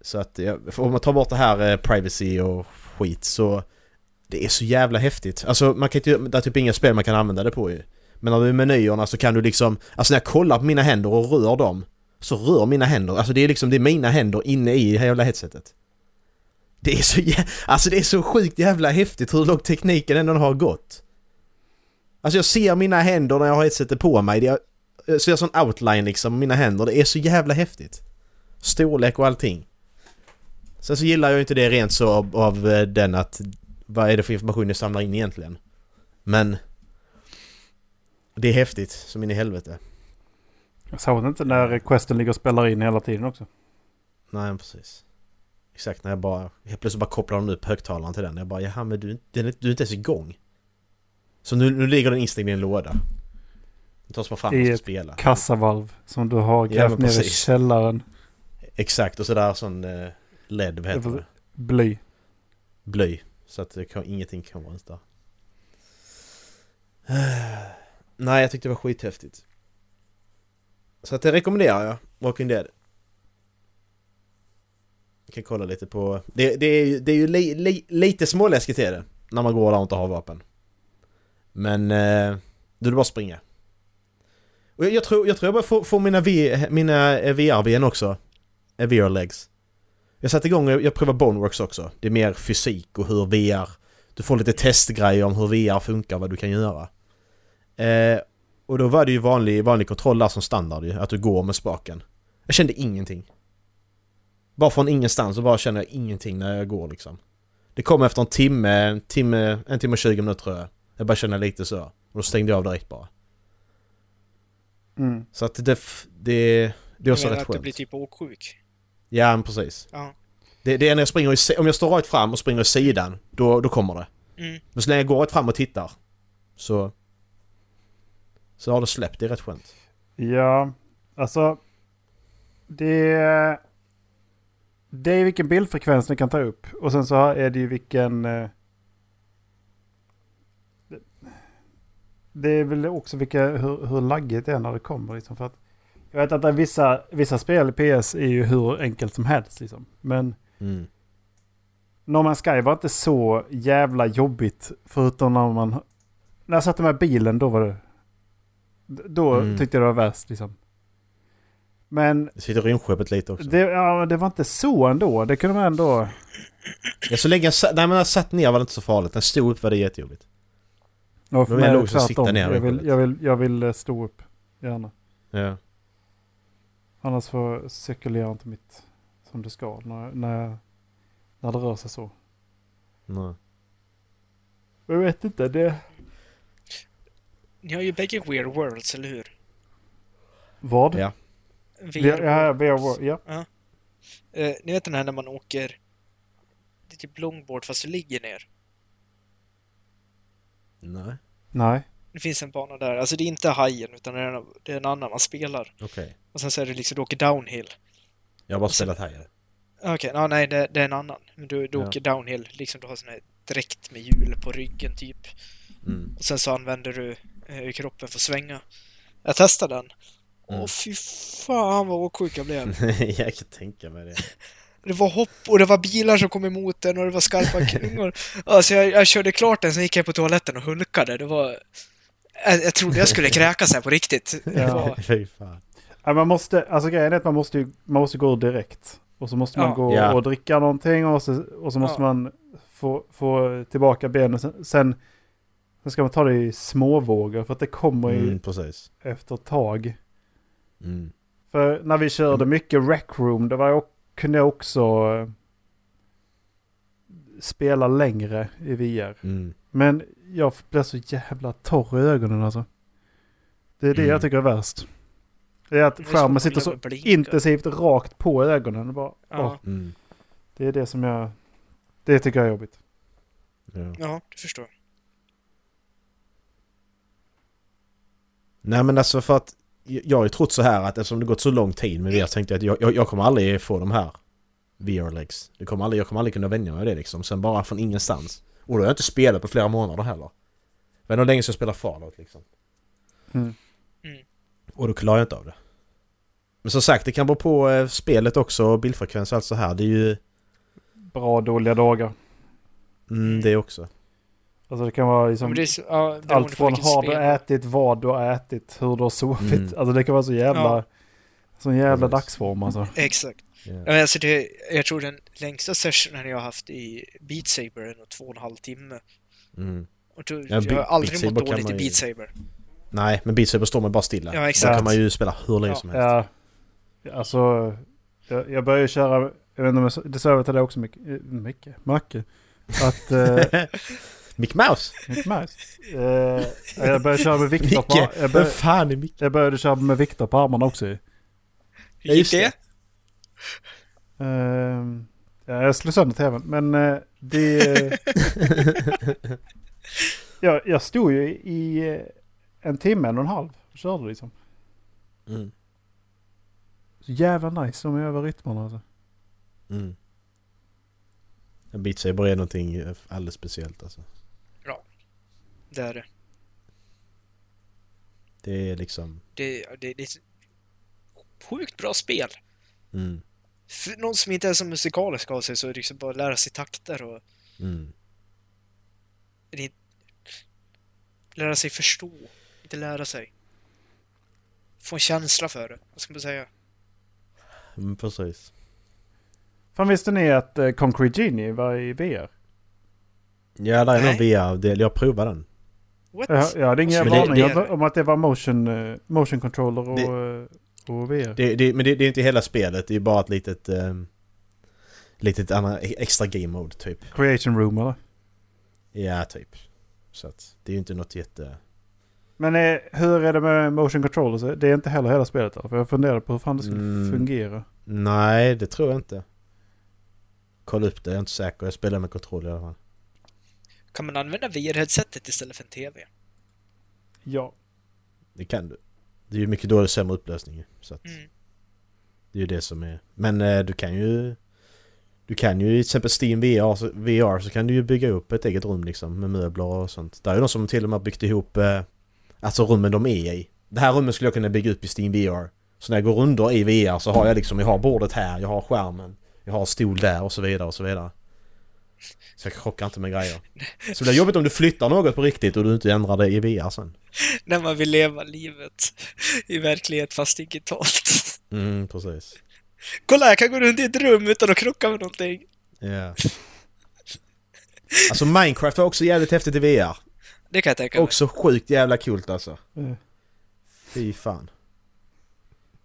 [SPEAKER 5] Så att, om man tar bort det här eh, privacy och skit så det är så jävla häftigt. Alltså man kan inte, det är typ inga spel man kan använda det på ju. Men när du är i menyerna så kan du liksom, alltså när jag kollar på mina händer och rör dem så rör mina händer, alltså det är liksom, det är mina händer inne i det här jävla headsetet. Det är så jä- alltså det är så sjukt jävla häftigt hur långt tekniken ändå har gått. Alltså jag ser mina händer när jag har headsetet på mig. Det är, jag ser sån outline liksom, mina händer. Det är så jävla häftigt. Storlek och allting. Sen så gillar jag ju inte det rent så av, av eh, den att vad är det för information jag samlar in egentligen? Men det är häftigt som in i helvete.
[SPEAKER 3] Jag såg inte när questen ligger och spelar in hela tiden också.
[SPEAKER 5] Nej precis. Exakt när jag bara, helt plötsligt bara kopplar de upp högtalaren till den. Jag bara jaha men du, den är- du är inte ens igång. Så nu, nu ligger den instängd i en låda. Den tas bara fram
[SPEAKER 3] I
[SPEAKER 5] och ska
[SPEAKER 3] ett
[SPEAKER 5] spela.
[SPEAKER 3] Kassavalv som du har
[SPEAKER 5] Ja,
[SPEAKER 3] grävt
[SPEAKER 5] men
[SPEAKER 3] ner i källaren.
[SPEAKER 5] Exakt och sådär sån eh, LED, vad heter
[SPEAKER 3] det? Bly.
[SPEAKER 5] Bly. Så att det kan, ingenting kan vara ens där. Nej jag tyckte det var skithäftigt. Så att det rekommenderar jag. Walking Dead. Jag kan kolla lite på... Det, det, är, ju- det är ju li, li, lite småläskigt är det. När man går där och inte har vapen. Men... Eh, då är det bara att springa. Och jag, jag tror jag tror jag bara får, får mina, v, mina VR-ben också. Eh, VR-legs. Jag satte igång och jag prövade Boneworks också. Det är mer fysik och hur VR... Du får lite testgrejer om hur VR funkar, vad du kan göra. Eh, och då var det ju vanlig, vanlig kontroll där som standard ju, att du går med spaken. Jag kände ingenting. Bara från ingenstans så bara känner jag ingenting när jag går liksom. Det kom efter en timme, en timme, en timme och 20 minuter tror jag. Jag bara kände lite så. Och då stängde jag av direkt bara.
[SPEAKER 3] Mm.
[SPEAKER 5] Så att det, det, det är också rätt
[SPEAKER 4] att du
[SPEAKER 5] skönt.
[SPEAKER 4] blir typ åksjuk.
[SPEAKER 5] Ja men precis.
[SPEAKER 4] Ja.
[SPEAKER 5] Det, det är när jag springer i, om jag står rakt fram och springer i sidan, då, då kommer det.
[SPEAKER 4] Mm.
[SPEAKER 5] Men så länge jag går rakt fram och tittar så... Så har det släppt, det är rätt skönt.
[SPEAKER 3] Ja, alltså. Det, det är vilken bildfrekvens den kan ta upp. Och sen så är det ju vilken... eh, det- Det är väl också vilka, hur, hur laggigt det är när det kommer. Liksom, för att jag vet att vissa, vissa spel i PS är ju hur enkelt som helst. Liksom. Men
[SPEAKER 5] Mm.
[SPEAKER 3] No Man's Sky var inte så jävla jobbigt. Förutom när man... När jag satte med bilen då var det... Då
[SPEAKER 5] Mm.
[SPEAKER 3] tyckte jag det var värst liksom. Men
[SPEAKER 5] Det sitter rymdskeppet lite också.
[SPEAKER 3] det, ja, det var inte så ändå. Det kunde man ändå...
[SPEAKER 5] Ja, så länge jag, sa- nej, men jag satt ner var det inte så farligt. När jag stod upp var det jättejobbigt.
[SPEAKER 3] Ja, för
[SPEAKER 5] Men
[SPEAKER 3] mig är det tvärtom. Jag vill, jag, vill, jag vill eh, stå upp. Gärna.
[SPEAKER 5] Ja.
[SPEAKER 3] Annars får cirkulerar inte mitt som det ska när, när, när det rör sig så.
[SPEAKER 5] Nej.
[SPEAKER 3] Jag vet inte. Det...
[SPEAKER 4] Ni har ju bägge Weird Worlds, eller hur?
[SPEAKER 3] Vad?
[SPEAKER 5] Ja.
[SPEAKER 3] Ja, ja, VR, ja.
[SPEAKER 4] Eh, ni vet den här när man åker... Det är typ longboard fast du ligger ner.
[SPEAKER 5] Nej.
[SPEAKER 3] Nej.
[SPEAKER 4] Det finns en bana där. Alltså det är inte hajen utan det är en, det är en annan man spelar.
[SPEAKER 5] Okej.
[SPEAKER 4] Och sen så är det liksom, du åker downhill.
[SPEAKER 5] Jag har bara spelat här.
[SPEAKER 4] Okej, ja, nej det, det är en annan. Men du, du
[SPEAKER 5] Ja.
[SPEAKER 4] åker downhill, liksom du har sån här dräkt med hjul på ryggen typ.
[SPEAKER 5] Mm.
[SPEAKER 4] Och sen så använder du eh, kroppen för att svänga. Jag testade den.
[SPEAKER 5] Mm.
[SPEAKER 4] Åh fy fan vad åksjuk jag blev.
[SPEAKER 5] jag kan tänka mig det.
[SPEAKER 4] Det var hopp och det var bilar som kom emot den och det var skarpa klungor. Alltså jag, jag körde klart den, sen gick jag på toaletten och hulkade. Det var... Jag, jag trodde jag skulle kräkas här på riktigt.
[SPEAKER 3] Ja.
[SPEAKER 4] var,
[SPEAKER 5] Fy fan.
[SPEAKER 3] Man måste, alltså grejen är att man måste, ju, man måste gå direkt. Och så måste man
[SPEAKER 4] Ja.
[SPEAKER 3] gå
[SPEAKER 5] Ja.
[SPEAKER 3] och dricka någonting och så, och så måste
[SPEAKER 4] Ja.
[SPEAKER 3] man få, få tillbaka benen. Sen, sen, sen ska man ta det i småvågor för att det kommer ju
[SPEAKER 5] Mm, precis.
[SPEAKER 3] efter ett tag.
[SPEAKER 5] Mm.
[SPEAKER 3] För när vi körde
[SPEAKER 5] Mm.
[SPEAKER 3] mycket rec room, det var jag, kunde jag också eh, spela längre i VR.
[SPEAKER 5] Mm.
[SPEAKER 3] Men jag blir så jävla torr i ögonen alltså. Det är det
[SPEAKER 5] Mm.
[SPEAKER 3] jag tycker är värst. Det är att
[SPEAKER 4] Det är
[SPEAKER 3] skärmen sitter så intensivt rakt på ögonen. Bara,
[SPEAKER 4] Ja.
[SPEAKER 5] Mm.
[SPEAKER 3] det är det som jag... Det tycker jag är jobbigt.
[SPEAKER 5] Ja.
[SPEAKER 4] ja, det förstår jag.
[SPEAKER 5] Nej men alltså för att jag har ju trott så här att eftersom det gått så lång tid med VR tänkte jag att jag, jag, jag kommer aldrig få de här VR-legs. Det kommer aldrig, jag kommer aldrig kunna vänja mig vid det liksom. Sen bara från ingenstans. Och då har jag inte spelat på flera månader heller. Men hur länge ska jag spela Fallout liksom?
[SPEAKER 3] Mm.
[SPEAKER 5] Och då klarar jag inte av det. Men som sagt, det kan bero på eh, spelet också, bildfrekvens och allt så här. Det är ju...
[SPEAKER 3] Bra dåliga dagar.
[SPEAKER 5] Mm, det också.
[SPEAKER 3] Alltså det kan vara liksom...
[SPEAKER 4] men det är så, ja,
[SPEAKER 3] allt från har du ätit, vad du har ätit, hur du har sovit.
[SPEAKER 5] Mm.
[SPEAKER 3] Alltså det kan vara så jävla...
[SPEAKER 4] Ja.
[SPEAKER 3] Sån jävla dagsform alltså.
[SPEAKER 4] Exakt. Men alltså det, jag tror den längsta sessionen jag har haft i Beat Saber är nog två och en halv timme.
[SPEAKER 5] Mm.
[SPEAKER 4] Och då,
[SPEAKER 5] Ja,
[SPEAKER 4] jag har aldrig mått dåligt i
[SPEAKER 5] ju-
[SPEAKER 4] Beat Saber.
[SPEAKER 5] Nej, men Beat Saber står man bara stilla.
[SPEAKER 4] Ja,
[SPEAKER 5] Så
[SPEAKER 4] exakt.
[SPEAKER 5] kan man ju spela hur länge
[SPEAKER 4] Ja.
[SPEAKER 5] som helst.
[SPEAKER 3] Ja, alltså... Jag, jag började köra... Jag vet inte om jag, det sa jag till dig också mycket. eh, Mycket? Macke. Att... Eh,
[SPEAKER 5] Mick Mouse!
[SPEAKER 3] Mick Mouse. Eh, jag började köra med Viktor på...
[SPEAKER 5] Micke!
[SPEAKER 3] Jag
[SPEAKER 5] Vem
[SPEAKER 3] började,
[SPEAKER 5] fan är Micke?
[SPEAKER 3] jag började köra med Viktor på armarna också.
[SPEAKER 4] Hur gick det?
[SPEAKER 3] Ehm, ja, jag slog sönder tvn, men eh, det... jag, jag stod ju i eh, en timme, en och en halv och körde liksom.
[SPEAKER 5] Mm.
[SPEAKER 3] Så jävla nice de över rytmerna alltså.
[SPEAKER 5] Mm. En Beat Saber är någonting eh, alldeles speciellt alltså.
[SPEAKER 4] Det är det.
[SPEAKER 5] Det är liksom...
[SPEAKER 4] Det, det, det är ett sjukt bra spel.
[SPEAKER 5] Mm.
[SPEAKER 4] För någon som inte är så musikalisk av sig så är det liksom bara att lära sig takter och
[SPEAKER 5] Mm.
[SPEAKER 4] det, lära sig förstå. Inte lära sig. Få en känsla för det. Vad ska man säga?
[SPEAKER 5] Mm, precis.
[SPEAKER 3] Fan visste ni att eh, Concrete Genie var i VR?
[SPEAKER 5] Ja, där är någon
[SPEAKER 4] Nej.
[SPEAKER 5] VR-del. Jag provade den.
[SPEAKER 4] What?
[SPEAKER 3] Jag, jag hade ingen
[SPEAKER 5] Men det-
[SPEAKER 3] aning om att det var motion, eh, motion controller och,
[SPEAKER 5] Det-
[SPEAKER 3] eh, och VR.
[SPEAKER 5] Det, det, men det, det är inte hela spelet. Det är bara ett litet... Um, litet annan, extra game mode typ.
[SPEAKER 3] Creation room eller?
[SPEAKER 5] Ja, typ. Så att det är ju inte något jätte...
[SPEAKER 3] Men eh, hur är det med motion controllers? Det är inte heller hela spelet då? För jag funderade på hur fan det skulle
[SPEAKER 5] Mm.
[SPEAKER 3] fungera.
[SPEAKER 5] Nej, det tror jag inte. Kolla upp det, jag är inte säker. Jag spelar med kontroll i alla fall.
[SPEAKER 4] Kan man använda VR-headsetet istället för en TV?
[SPEAKER 3] Ja.
[SPEAKER 5] Det kan du. Det är ju mycket dålig sämre upplösning Så att
[SPEAKER 4] Mm.
[SPEAKER 5] det är ju det som är... Men eh, du kan ju... Du kan ju i till exempel Steam VR så, VR så kan du ju bygga upp ett eget rum liksom med möbler och sånt. Det är ju de som till och med har byggt ihop eh, alltså rummen de är i. Det här rummet skulle jag kunna bygga upp i Steam VR. Så när jag går under i VR så har jag liksom, jag har bordet här, jag har skärmen, jag har stol där och så vidare och så vidare. Så jag krockar inte med grejer. Så det är jobbigt om du flyttar något på riktigt och du inte ändrar det i VR sen.
[SPEAKER 4] När man vill leva livet i verklighet fast digitalt.
[SPEAKER 5] Mm, precis.
[SPEAKER 4] Kolla, jag kan gå runt i ett rum utan att krocka med någonting.
[SPEAKER 5] Ja. Alltså Minecraft var också jävligt häftigt i VR.
[SPEAKER 4] Det kan jag tänka mig.
[SPEAKER 5] Också sjukt jävla coolt alltså.
[SPEAKER 3] Eh,
[SPEAKER 5] Fy fan.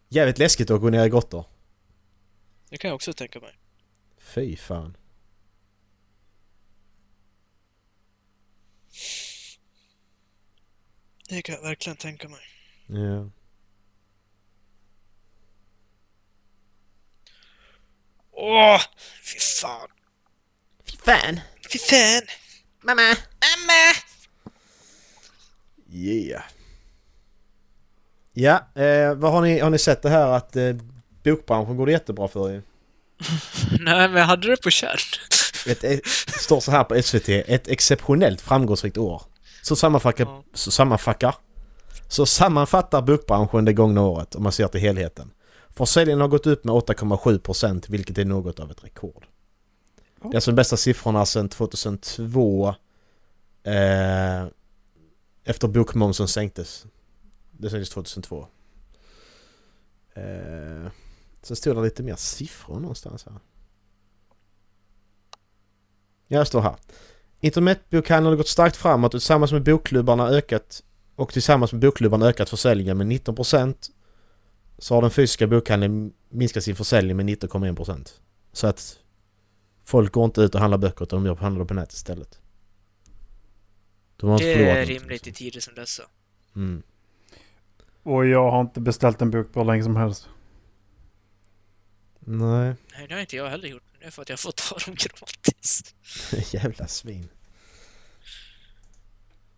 [SPEAKER 5] Jävligt läskigt att gå ner i grottor.
[SPEAKER 4] Det kan jag också tänka mig.
[SPEAKER 5] Fy fan.
[SPEAKER 4] Det kan jag verkligen tänka mig.
[SPEAKER 5] Ja.
[SPEAKER 4] Åh! Fy fan.
[SPEAKER 5] Fy fan.
[SPEAKER 4] Fy fan.
[SPEAKER 5] Mamma.
[SPEAKER 4] Mamma!
[SPEAKER 5] Yeah. Ja, eh, vad har ni, har ni sett det här att eh, bokbranschen går det jättebra för er?
[SPEAKER 4] Nej, men jag hade det på känn.
[SPEAKER 5] Ett, står så här på SVT, ett exceptionellt framgångsrikt år. Så sammanfattar,
[SPEAKER 4] Ja.
[SPEAKER 5] så sammanfattar, så sammanfattar bokbranschen det gångna året om man ser till helheten. Försäljningen har gått upp med 8,7% vilket är något av ett rekord. Det är alltså de bästa siffrorna sedan 2002 eh, efter bokmomsen sänktes. Det sänktes 2002. Eh, sen stod det lite mer siffror någonstans här. Ja, det står här. Internetbokhandeln har gått starkt framåt och tillsammans med bokklubbarna ökat och tillsammans med bokklubbarna ökat försäljningen med 19% så har den fysiska bokhandeln minskat sin försäljning med 19,1%. Så att folk går inte ut och handlar böcker utan de handlar på nätet istället. De har
[SPEAKER 4] Det är rimligt i
[SPEAKER 5] liksom.
[SPEAKER 4] tider som dessa.
[SPEAKER 5] Mm.
[SPEAKER 3] Och jag har inte beställt en bok på länge som helst.
[SPEAKER 5] Nej,
[SPEAKER 4] Nej, det har inte jag heller gjort. Det är för att jag har fått ta dem gratis.
[SPEAKER 5] jävla svin.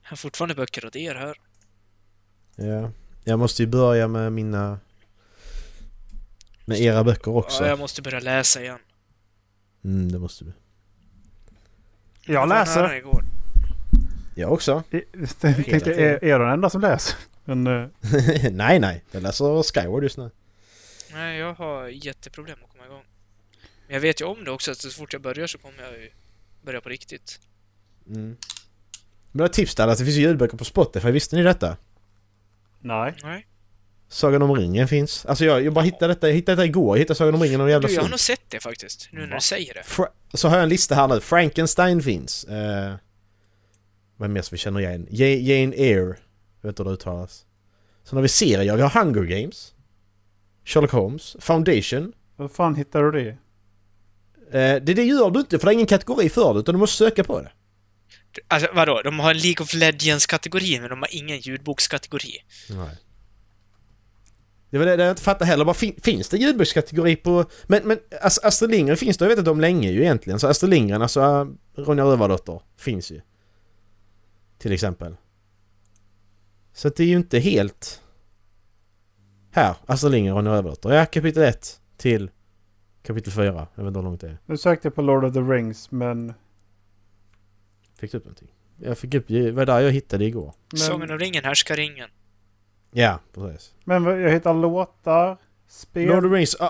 [SPEAKER 4] Jag har fortfarande böcker åt er här.
[SPEAKER 5] Ja. Jag måste ju börja med mina... Med era böcker också.
[SPEAKER 4] Ja, jag måste börja läsa igen.
[SPEAKER 5] Mm, det måste du.
[SPEAKER 3] Jag läser.
[SPEAKER 4] Igår.
[SPEAKER 5] Jag också.
[SPEAKER 3] Jag tänkte, är, är jag den enda som läser? Men eh,
[SPEAKER 5] nej, nej. Jag läser Skyward just nu.
[SPEAKER 4] Nej, jag har jätteproblem att komma igång. Men jag vet ju om det också, att så fort jag börjar så kommer jag ju börja på riktigt.
[SPEAKER 5] Mm. Men ett tips där, att det finns ljudböcker på Spotify. Visste ni detta?
[SPEAKER 3] nej.
[SPEAKER 4] Nej.
[SPEAKER 5] Sagan om ringen finns. Alltså jag, jag bara hittade detta, jag hittade detta igår. Jag hittade Sagan om ringen och jävla
[SPEAKER 4] Du, jag har nog sett det faktiskt, nu när du säger det.
[SPEAKER 5] Fra- så har jag en lista här nu. Frankenstein finns. Eh, mer som vi känner igen? Ja- Jane Eyre. Jag vet inte hur det uttalas. Sen har vi serier. Vi har Hunger Games. Sherlock Holmes. Foundation.
[SPEAKER 3] Vad fan hittar du det?
[SPEAKER 5] Eh, det, det gör du inte för det är ingen kategori för det utan du måste söka på det.
[SPEAKER 4] Alltså vadå, de har en League of Legends-kategori, men de har ingen ljudbokskategori.
[SPEAKER 5] Nej. Det var det, det jag inte fattar heller. Bara, fin, finns det ljudbokskategori på... Men, men Ast- Astrid Lindgren finns det, jag vet inte om länge ju egentligen. Så Astrid Lindgren, alltså äh, Ronja Rövardotter, finns ju. Till exempel. Så det är ju inte helt... Här, Astrid Lindgren, Ronja Rövardotter. Ja, kapitel 1 till kapitel 4. Jag vet inte hur långt det är.
[SPEAKER 3] Nu sökte jag på Lord of the Rings men...
[SPEAKER 5] Fick du upp någonting? Jag fick upp... Det var där jag hittade igår.
[SPEAKER 3] Men,
[SPEAKER 4] om ringen, härskar ringen.
[SPEAKER 5] Ja, precis.
[SPEAKER 3] men jag hittar låtar, spel,
[SPEAKER 5] Lord of the Rings uh,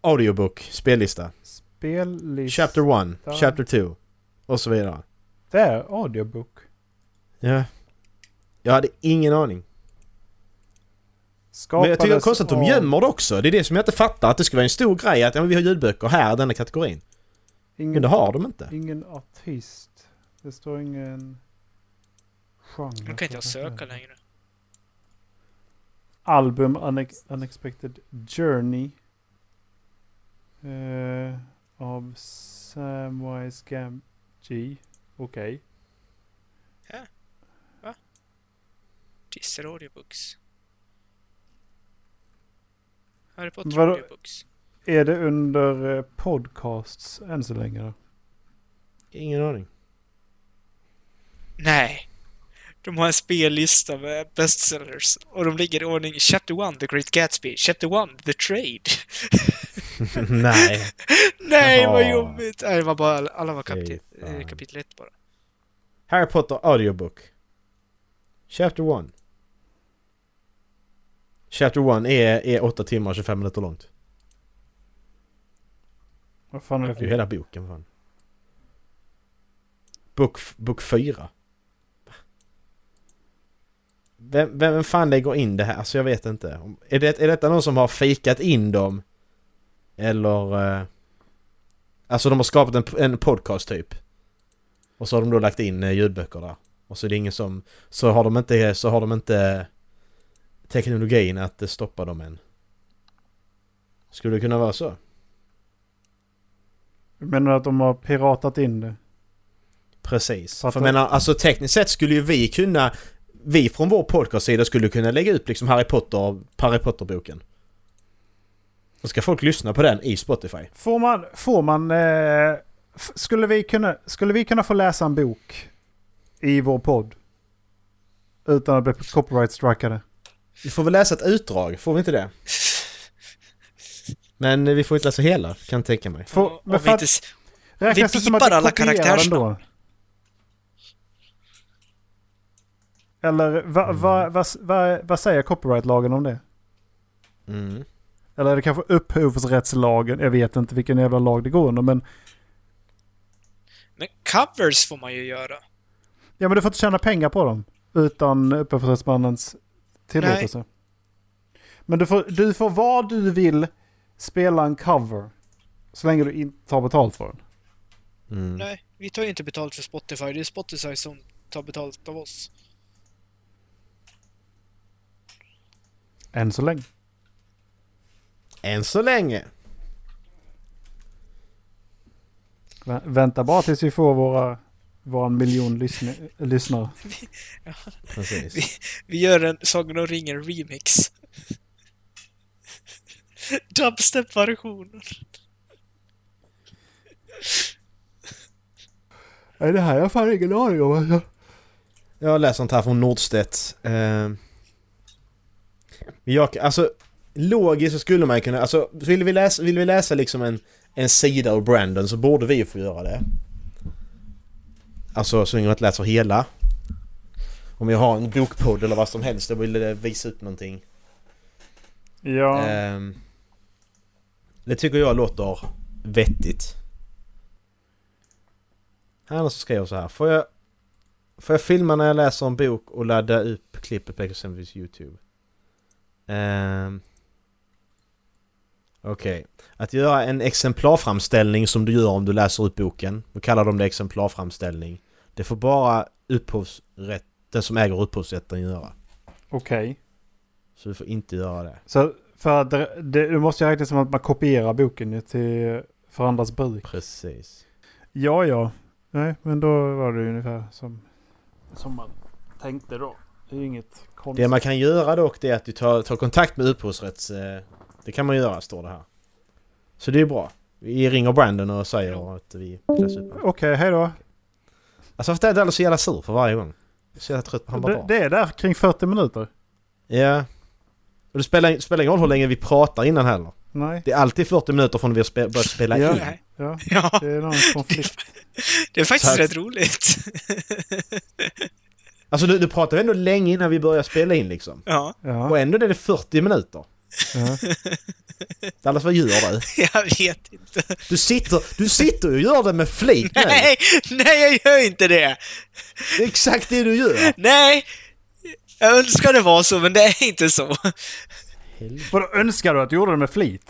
[SPEAKER 5] audiobook, spellista.
[SPEAKER 3] spellista.
[SPEAKER 5] Chapter 1, Chapter 2 och så vidare.
[SPEAKER 3] Det är audiobook.
[SPEAKER 5] Ja. Jag hade ingen aning. Men jag tycker det är konstigt att de gömmer det också. Det är det som jag inte fattar. Att det ska vara en stor grej att ja, vi har ljudböcker här i denna kategorin.
[SPEAKER 3] Ingen,
[SPEAKER 5] Men det har de inte.
[SPEAKER 3] Ingen artist. Det står ingen... Genre.
[SPEAKER 4] Nu kan inte jag söka längre.
[SPEAKER 3] Album Unex Unexpected Journey. Eh, av Samwise Gamgee. Okej.
[SPEAKER 4] Disser Audiobooks. Harry Potter
[SPEAKER 3] Vadå?
[SPEAKER 4] Audiobooks.
[SPEAKER 3] Är det under eh, podcasts än så länge då?
[SPEAKER 5] Ingen aning.
[SPEAKER 4] Nej. De har en spellista med bestsellers. Och de ligger i ordning Chapter 1, The Great Gatsby. Chapter 1, The Trade.
[SPEAKER 5] Nej.
[SPEAKER 4] Nej, vad
[SPEAKER 5] Jaha.
[SPEAKER 4] jobbigt! Nej, det var bara, alla var kapitel, eh, kapitel 1 bara.
[SPEAKER 5] Harry Potter audiobook. Chapter 1. Chapter 1 är, är 8 timmar och 25 minuter långt.
[SPEAKER 3] Vad fan är
[SPEAKER 5] Det
[SPEAKER 3] det
[SPEAKER 5] är hela boken fan. Bok, bok 4. Vem, vem fan lägger in det här? Alltså jag vet inte. Är, det, är detta någon som har fikat in dem? Eller... Eh, alltså de har skapat en, en podcast typ. Och så har de då lagt in eh, ljudböcker där. Och så är det ingen som... Så har de inte... Så har de inte teknologin att eh, stoppa dem än. Skulle det kunna vara så?
[SPEAKER 3] Menar du att de har piratat in det?
[SPEAKER 5] Precis. För jag menar, alltså tekniskt sett skulle ju vi kunna... Vi från vår podcastsida skulle kunna lägga ut liksom Harry Potter, Harry Potter-boken. Då ska folk lyssna på den i Spotify.
[SPEAKER 3] Får man... Får man eh, skulle, vi kunna, skulle vi kunna få läsa en bok i vår podd? Utan att bli copyright-strikade?
[SPEAKER 5] Vi får väl läsa ett utdrag, får vi inte det? Men vi får inte läsa hela, kan jag tänka mig.
[SPEAKER 3] Får, men
[SPEAKER 4] vi
[SPEAKER 3] för att,
[SPEAKER 4] inte, s-
[SPEAKER 3] räknas
[SPEAKER 4] vi
[SPEAKER 3] det som att vi
[SPEAKER 4] alla karaktärsnamn.
[SPEAKER 3] då? Eller vad
[SPEAKER 5] Mm.
[SPEAKER 3] va, va, va, vad säger copyright-lagen om det?
[SPEAKER 5] Mm.
[SPEAKER 3] Eller är det kanske upphovsrättslagen? Jag vet inte vilken jävla lag det går under men...
[SPEAKER 4] Men covers får man ju göra.
[SPEAKER 3] Ja men du får inte tjäna pengar på dem. Utan upphovsrättsmannens tillåtelse. Men du får, du får vad du vill spela en cover. Så länge du inte tar betalt för den.
[SPEAKER 5] Mm.
[SPEAKER 4] Nej, vi tar ju inte betalt för Spotify. Det är Spotify som tar betalt av oss.
[SPEAKER 3] Än så länge.
[SPEAKER 5] Än så länge.
[SPEAKER 3] Vä- Vänta bara tills vi får våra, våra miljon lyssn- lyssnare.
[SPEAKER 5] Precis.
[SPEAKER 4] Vi gör en Sagan om ringen remix. Dubstep-versionen.
[SPEAKER 3] Nej det här har jag fan ingen aning om. Alltså.
[SPEAKER 5] Jag har läst sånt här från Nordstedt. Eh, jag, alltså, logiskt så skulle man kunna... Alltså, vill vi läsa, vill vi läsa liksom en, en sida av Brandon så borde vi få göra det. Alltså, så länge man inte läser hela. Om jag har en bokpodd eller vad som helst och vill visa upp någonting.
[SPEAKER 3] Ja.
[SPEAKER 5] Ehm, det tycker jag låter vettigt. Som skriver så här. Får jag, får jag filma när jag läser en bok och ladda upp klippet på exempelvis YouTube? Um, Okej. Att göra en exemplarframställning som du gör om du läser upp boken. Då kallar de det exemplarframställning. Det får bara upphovsrätt, den som äger upphovsrätten göra.
[SPEAKER 3] Okej.
[SPEAKER 5] Så du får inte göra det.
[SPEAKER 3] Så för att det, det, måste jag räkna som att man kopierar boken ju till för andras bruk.
[SPEAKER 5] Precis.
[SPEAKER 3] Ja, ja. Nej, men då var det ungefär som, som man tänkte då. Det är ju inget konstigt.
[SPEAKER 5] Det man kan göra dock det är att du tar, tar kontakt med upphovsrätts... eh, Det kan man göra, står det här. Så det är bra. Vi ringer Brandon och säger att vi läser upp.
[SPEAKER 3] Okej, hej då.
[SPEAKER 5] Alltså varför är jag så jävla sur för varje gång? Så jävla trött på han bara
[SPEAKER 3] Det, det är där kring 40 minuter.
[SPEAKER 5] Ja. Och det spelar, spelar ingen roll hur länge vi pratar innan heller.
[SPEAKER 3] Nej.
[SPEAKER 5] Det är alltid 40 minuter från vi har spe, börjat spela
[SPEAKER 3] Ja.
[SPEAKER 5] in.
[SPEAKER 3] Ja,
[SPEAKER 4] Ja,
[SPEAKER 3] det är någon konflikt.
[SPEAKER 4] det är faktiskt rätt roligt.
[SPEAKER 5] Alltså du, du pratar ändå länge innan vi börjar spela in liksom.
[SPEAKER 4] ja,
[SPEAKER 3] Ja,
[SPEAKER 5] Och ändå är det 40 minuter.
[SPEAKER 3] Ja.
[SPEAKER 5] Dallas, vad gör du?
[SPEAKER 4] jag vet inte.
[SPEAKER 5] Du sitter, du sitter och gör det med flit nu.
[SPEAKER 4] Nej, nej jag gör inte det!
[SPEAKER 5] Det är exakt det du gör.
[SPEAKER 4] Nej! Jag önskar det var så, men det är inte så.
[SPEAKER 3] Vadå önskar du att du gjorde det med flit?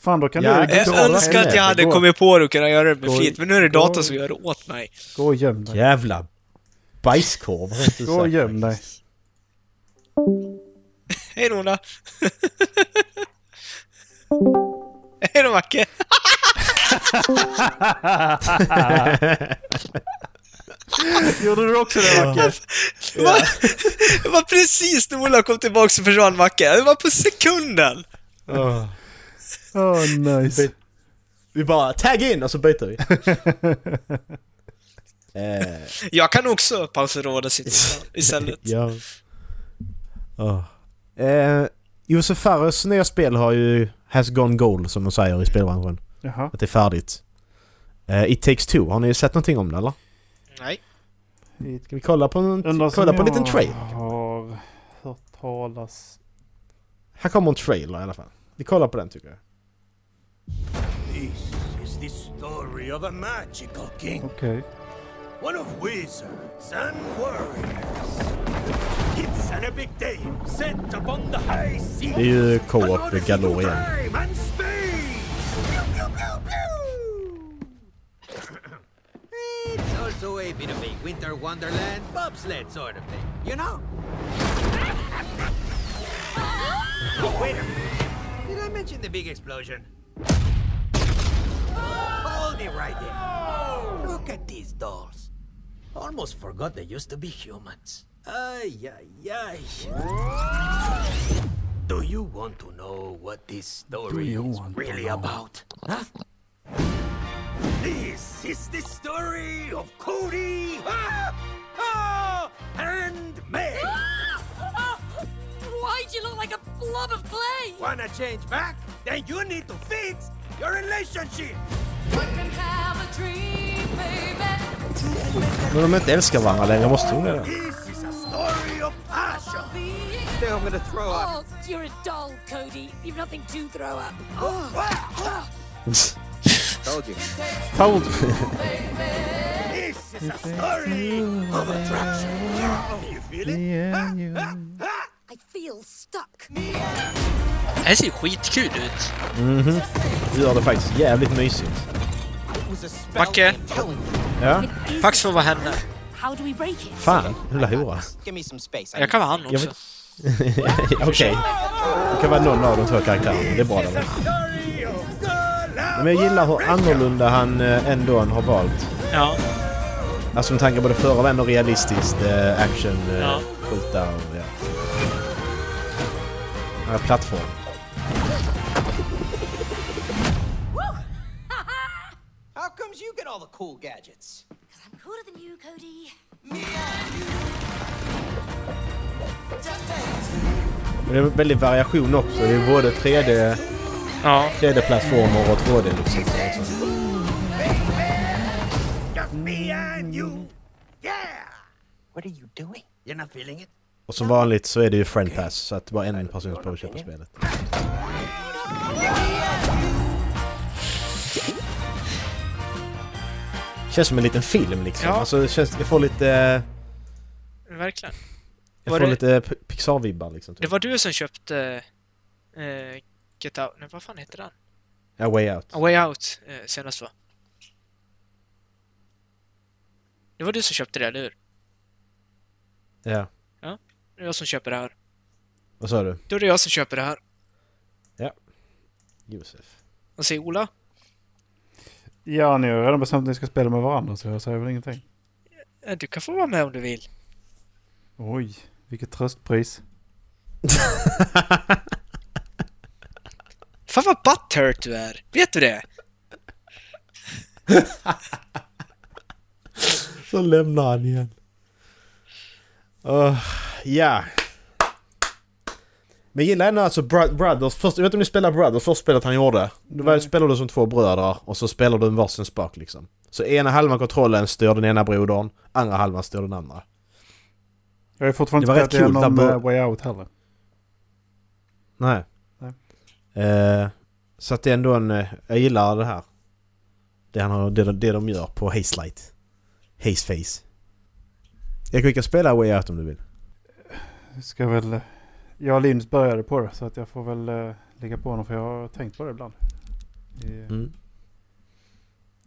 [SPEAKER 3] Fan då kan
[SPEAKER 5] Ja,
[SPEAKER 3] du
[SPEAKER 5] jag
[SPEAKER 4] önskar att
[SPEAKER 5] med.
[SPEAKER 4] jag hade
[SPEAKER 3] Gå.
[SPEAKER 4] kommit på det och kunnat göra det med
[SPEAKER 3] Gå-
[SPEAKER 4] flit, men nu är det data som gör det åt mig.
[SPEAKER 3] gå och göm dig.
[SPEAKER 5] Jävla bajskorv
[SPEAKER 3] Gå och göm dig.
[SPEAKER 4] Hej Nona! Hej då Macke!
[SPEAKER 3] Gjorde du också det Macke?
[SPEAKER 4] Det var, det var precis när Ola kom tillbaka så försvann Macke. Det var på sekunden!
[SPEAKER 5] Åh.
[SPEAKER 3] Åh nice.
[SPEAKER 5] Vi bara tag in och så byter vi. eh,
[SPEAKER 4] Jag kan också pauseråda sitt istället.
[SPEAKER 5] ja. Oh. Eh, Josef Fares nya spel har ju has gone gold som de säger i spelbranschen.
[SPEAKER 3] Jaha.
[SPEAKER 5] Att det är färdigt. Eh, It takes two, har ni sett någonting om det eller?
[SPEAKER 4] Nej.
[SPEAKER 5] Ska vi kolla på en,
[SPEAKER 3] Undrar
[SPEAKER 5] kolla på en liten trailer?
[SPEAKER 3] har hört talas...
[SPEAKER 5] Här kommer en trailer i alla fall. Vi kollar på den tycker jag.
[SPEAKER 1] This is the story of a magical king,
[SPEAKER 3] Okej.
[SPEAKER 1] One of wizards and warriors. It's an epic day set upon the high sea.
[SPEAKER 5] Det er är ju co-op
[SPEAKER 1] Another
[SPEAKER 5] galore igen.
[SPEAKER 2] It's also a bit of a winter wonderland bobsled sort of thing, you know? Oh, wait a minute. Did I mention the big explosion? Oh! Hold it right there. Look at these dolls. Almost forgot they used to be humans. Ay, ay, ay.
[SPEAKER 1] Do you want to know what this story is really about? Huh? This is the story of Cody ah, ah, and Meg.
[SPEAKER 6] Why'd you look like a blob of clay?
[SPEAKER 1] Wanna change back? Then you need to fix your relationship.
[SPEAKER 6] One can have a dream, baby.
[SPEAKER 5] Men om de inte älskar varandra längre måste de det.
[SPEAKER 1] This a story of passion.
[SPEAKER 2] Then I'm gonna throw up.
[SPEAKER 6] Oh, you're a doll, Cody. You've nothing to throw up.
[SPEAKER 2] Told you.
[SPEAKER 3] Told.
[SPEAKER 1] This is a story of attraction. You feel it?
[SPEAKER 3] Yeah, yeah.
[SPEAKER 6] I feel stuck.
[SPEAKER 4] Det här ser ju skitkul ut.
[SPEAKER 5] Mhm. Du gör det faktiskt jävligt mysigt.
[SPEAKER 4] Macke.
[SPEAKER 2] You.
[SPEAKER 5] Ja.
[SPEAKER 4] Pax får vara henne.
[SPEAKER 5] Fan, lilla hora.
[SPEAKER 4] Jag kan vara han också.
[SPEAKER 5] Okej. Det kan vara någon av de två karaktärerna. Det är bra det. Men jag gillar hur annorlunda han eh, ändå har valt.
[SPEAKER 4] Ja.
[SPEAKER 5] Alltså med tanke på det förra var ändå realistiskt eh, action, eh,
[SPEAKER 4] Ja.
[SPEAKER 5] skjuta och. Ja, plattform.
[SPEAKER 2] Comes you get all the cool gadgets?
[SPEAKER 6] Because I'm cooler than you, Cody.
[SPEAKER 5] Men det är väldigt variation också. Det är både 3D,
[SPEAKER 4] Ja.
[SPEAKER 5] 3D-plattformar och 2D liksom.
[SPEAKER 1] Me and you.
[SPEAKER 2] You?
[SPEAKER 5] Och som vanligt så är det ju friend pass så att bara en person får köpa spelet. Känns som en liten film liksom.
[SPEAKER 4] Ja.
[SPEAKER 5] Alltså det känns, jag får lite...
[SPEAKER 4] Verkligen.
[SPEAKER 5] Jag
[SPEAKER 4] Var
[SPEAKER 5] får
[SPEAKER 4] det-
[SPEAKER 5] lite Pixar-vibbar liksom.
[SPEAKER 4] Det var du som köpte eh, Get Out... Nej, vad fan heter den?
[SPEAKER 5] A Way Out.
[SPEAKER 4] A Way Out eh, senast va? Det var du som köpte det, eller hur?
[SPEAKER 5] Ja.
[SPEAKER 4] Det är jag som köper det här.
[SPEAKER 5] Vad sa du?
[SPEAKER 4] Då är det jag som köper det här.
[SPEAKER 5] Josef.
[SPEAKER 4] Vad säger Ola?
[SPEAKER 3] Ja, ni har redan bestämt att ni ska spela med varandra så jag säger väl ingenting.
[SPEAKER 4] Eh, Du kan få vara med om du vill.
[SPEAKER 3] Oj, vilket tröstpris.
[SPEAKER 4] Fan vad butthurt du är! Vet du det?
[SPEAKER 5] Så lämnar han igen. Åh, ja. Men jag gillar ändå alltså Bro- Brothers. Först, jag vet inte om ni spelar Brothers, första spelet han gjorde. Då var, spelar du som två bröder och så spelar du en varsin spak liksom. Så ena halvan kontrollen styr den ena brodern, andra halvan styr den andra.
[SPEAKER 3] Jag har fortfarande
[SPEAKER 5] Det var
[SPEAKER 3] inte
[SPEAKER 5] rätt
[SPEAKER 3] spelat
[SPEAKER 5] kul,
[SPEAKER 3] igenom
[SPEAKER 5] där
[SPEAKER 3] eh, Way Out heller.
[SPEAKER 5] Nej.
[SPEAKER 3] Nej.
[SPEAKER 5] Eh, så att det är ändå en... eh, Jag gillar det här. Det, han har, det, det de gör på Haze Light. Haze Face. Jag kan spela Way Out om du vill.
[SPEAKER 3] Ska väl... eh, Jag och Linus började på det så att jag får väl uh, ligga på honom för jag har tänkt på det ibland. I,
[SPEAKER 5] Mm.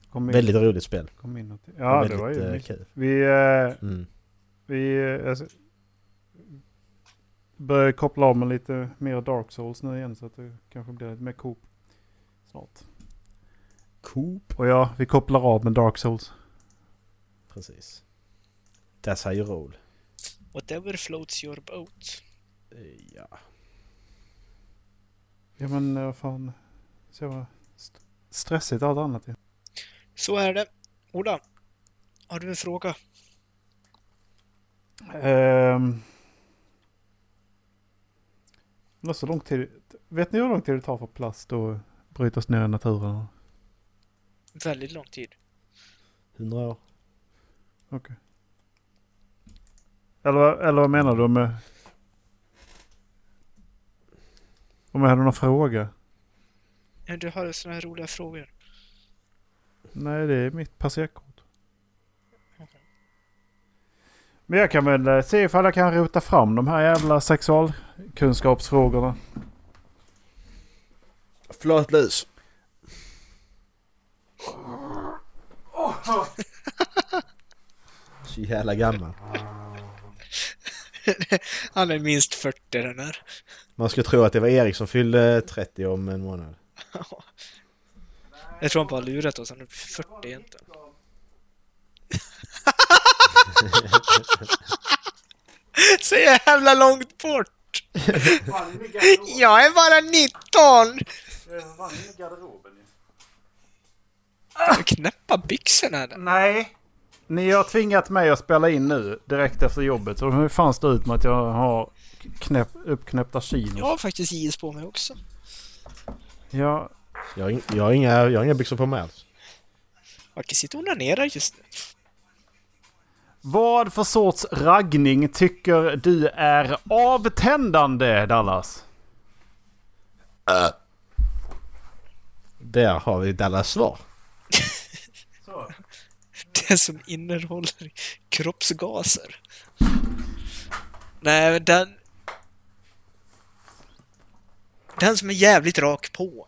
[SPEAKER 3] kom in,
[SPEAKER 5] Väldigt roligt spel.
[SPEAKER 3] Kom in och ja,
[SPEAKER 5] Väldigt,
[SPEAKER 3] det var ju
[SPEAKER 5] eh,
[SPEAKER 3] mycket.
[SPEAKER 5] kul.
[SPEAKER 3] Vi... eh,
[SPEAKER 5] Mm.
[SPEAKER 3] vi eh, alltså, börjar koppla av med lite mer Dark Souls nu igen så att det kanske blir lite mer Coop snart.
[SPEAKER 5] Coop.
[SPEAKER 3] Och ja, vi kopplar av med Dark Souls.
[SPEAKER 5] Precis. That's how you roll.
[SPEAKER 4] Whatever floats your boat.
[SPEAKER 5] Eh, Ja.
[SPEAKER 3] Ja men eh, vad fan. Så st- stressigt allt annat ju.
[SPEAKER 4] Så är det. Ola, har du en fråga?
[SPEAKER 3] Ehm. det så lång tid. Vet ni hur lång tid det tar för plast att brytas ner i naturen?
[SPEAKER 4] Väldigt lång tid.
[SPEAKER 5] 100 år.
[SPEAKER 3] Okej. Eller, vad- eller vad menar du med... Om jag hade någon fråga?
[SPEAKER 4] Ja, Du har såna här roliga frågor.
[SPEAKER 3] Nej, det är mitt passerkort. Men jag kan väl eh, se ifall jag kan rota fram de här jävla sexualkunskapsfrågorna.
[SPEAKER 5] Flöt lös. Så jävla gammal.
[SPEAKER 4] Han är minst 40 den här.
[SPEAKER 5] Man skulle tro att det var Erik som fyllde 30 om en månad.
[SPEAKER 4] Jag tror han bara har lurat oss. Han är 40 egentligen. Så jävla långt bort! Jag är bara 19! Knäppa byxorna där.
[SPEAKER 3] Nej. Ni har tvingat mig att spela in nu direkt efter jobbet. Så hur fan står det ut med att jag har knäpp, uppknäppta chinos?
[SPEAKER 4] Jag har faktiskt jeans på mig också.
[SPEAKER 3] Ja,
[SPEAKER 5] Jag har, jag har, inga, jag har inga byxor på mig alls.
[SPEAKER 4] Marcus sitter och onanerar just nu.
[SPEAKER 3] Vad för sorts raggning tycker du är avtändande, Dallas?
[SPEAKER 5] Där har vi Dallas svar.
[SPEAKER 4] Som innehåller kroppsgaser. Nej, men den... Den som är jävligt rak på.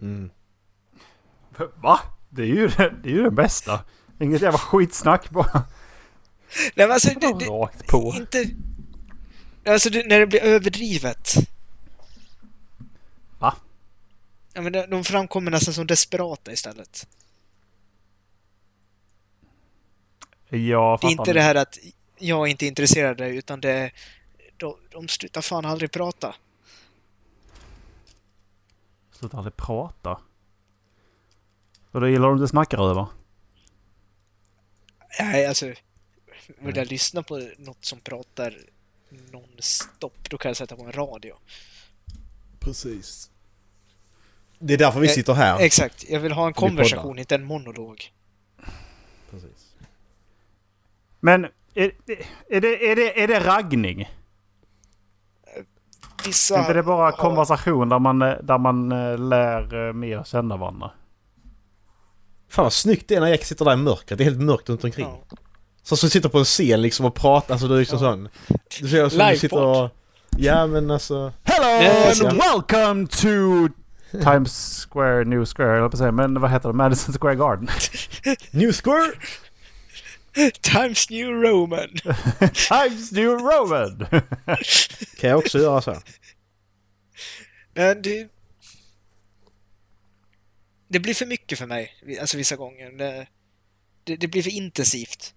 [SPEAKER 5] Mm.
[SPEAKER 3] Va? Det är ju det, är ju det bästa. Inget jävla skitsnack bara.
[SPEAKER 4] Nej, men alltså, det, det,
[SPEAKER 3] Rakt på.
[SPEAKER 4] inte... Alltså, det, när det blir överdrivet.
[SPEAKER 3] Va?
[SPEAKER 4] Ja, men de- de framkommer nästan som desperata istället.
[SPEAKER 3] Jag
[SPEAKER 4] Det är inte det här att jag är inte intresserad av dig, utan det är... De, de slutar fan aldrig prata.
[SPEAKER 3] Sluta aldrig prata. Och då gillar de inte snackar över?
[SPEAKER 4] Nej, alltså... Vill jag lyssna på något som pratar non-stop, då kan jag sätta på en radio.
[SPEAKER 5] Precis. Det är därför vi
[SPEAKER 4] Eh,
[SPEAKER 5] sitter här.
[SPEAKER 4] Exakt, jag vill ha en konversation, inte en monolog.
[SPEAKER 5] Precis.
[SPEAKER 3] Men är, är, det, är, det, är det raggning?
[SPEAKER 4] Vissa...
[SPEAKER 3] Är inte det bara
[SPEAKER 4] har-
[SPEAKER 3] konversation där man, eh, där man eh, lär eh, mer känna varandra?
[SPEAKER 5] Fan vad snyggt det är när Ek sitter där i mörkret. Det är helt mörkt runt omkring.
[SPEAKER 4] Ja.
[SPEAKER 5] Så som sitter på en scen liksom och pratar. Alltså du är liksom sån... Du ser som du sitter och... Ja men alltså...
[SPEAKER 3] Hello
[SPEAKER 4] Nej,
[SPEAKER 3] and
[SPEAKER 4] så-
[SPEAKER 3] welcome to Times Square, New Square, jag på att säga. Men vad heter det? Madison Square Garden.
[SPEAKER 5] New Square!
[SPEAKER 4] Times New Roman!
[SPEAKER 3] Times New Roman!
[SPEAKER 5] Kan jag också göra så.
[SPEAKER 4] Men det... Det blir för mycket för mig, alltså vissa gånger. Det, det, det blir för intensivt.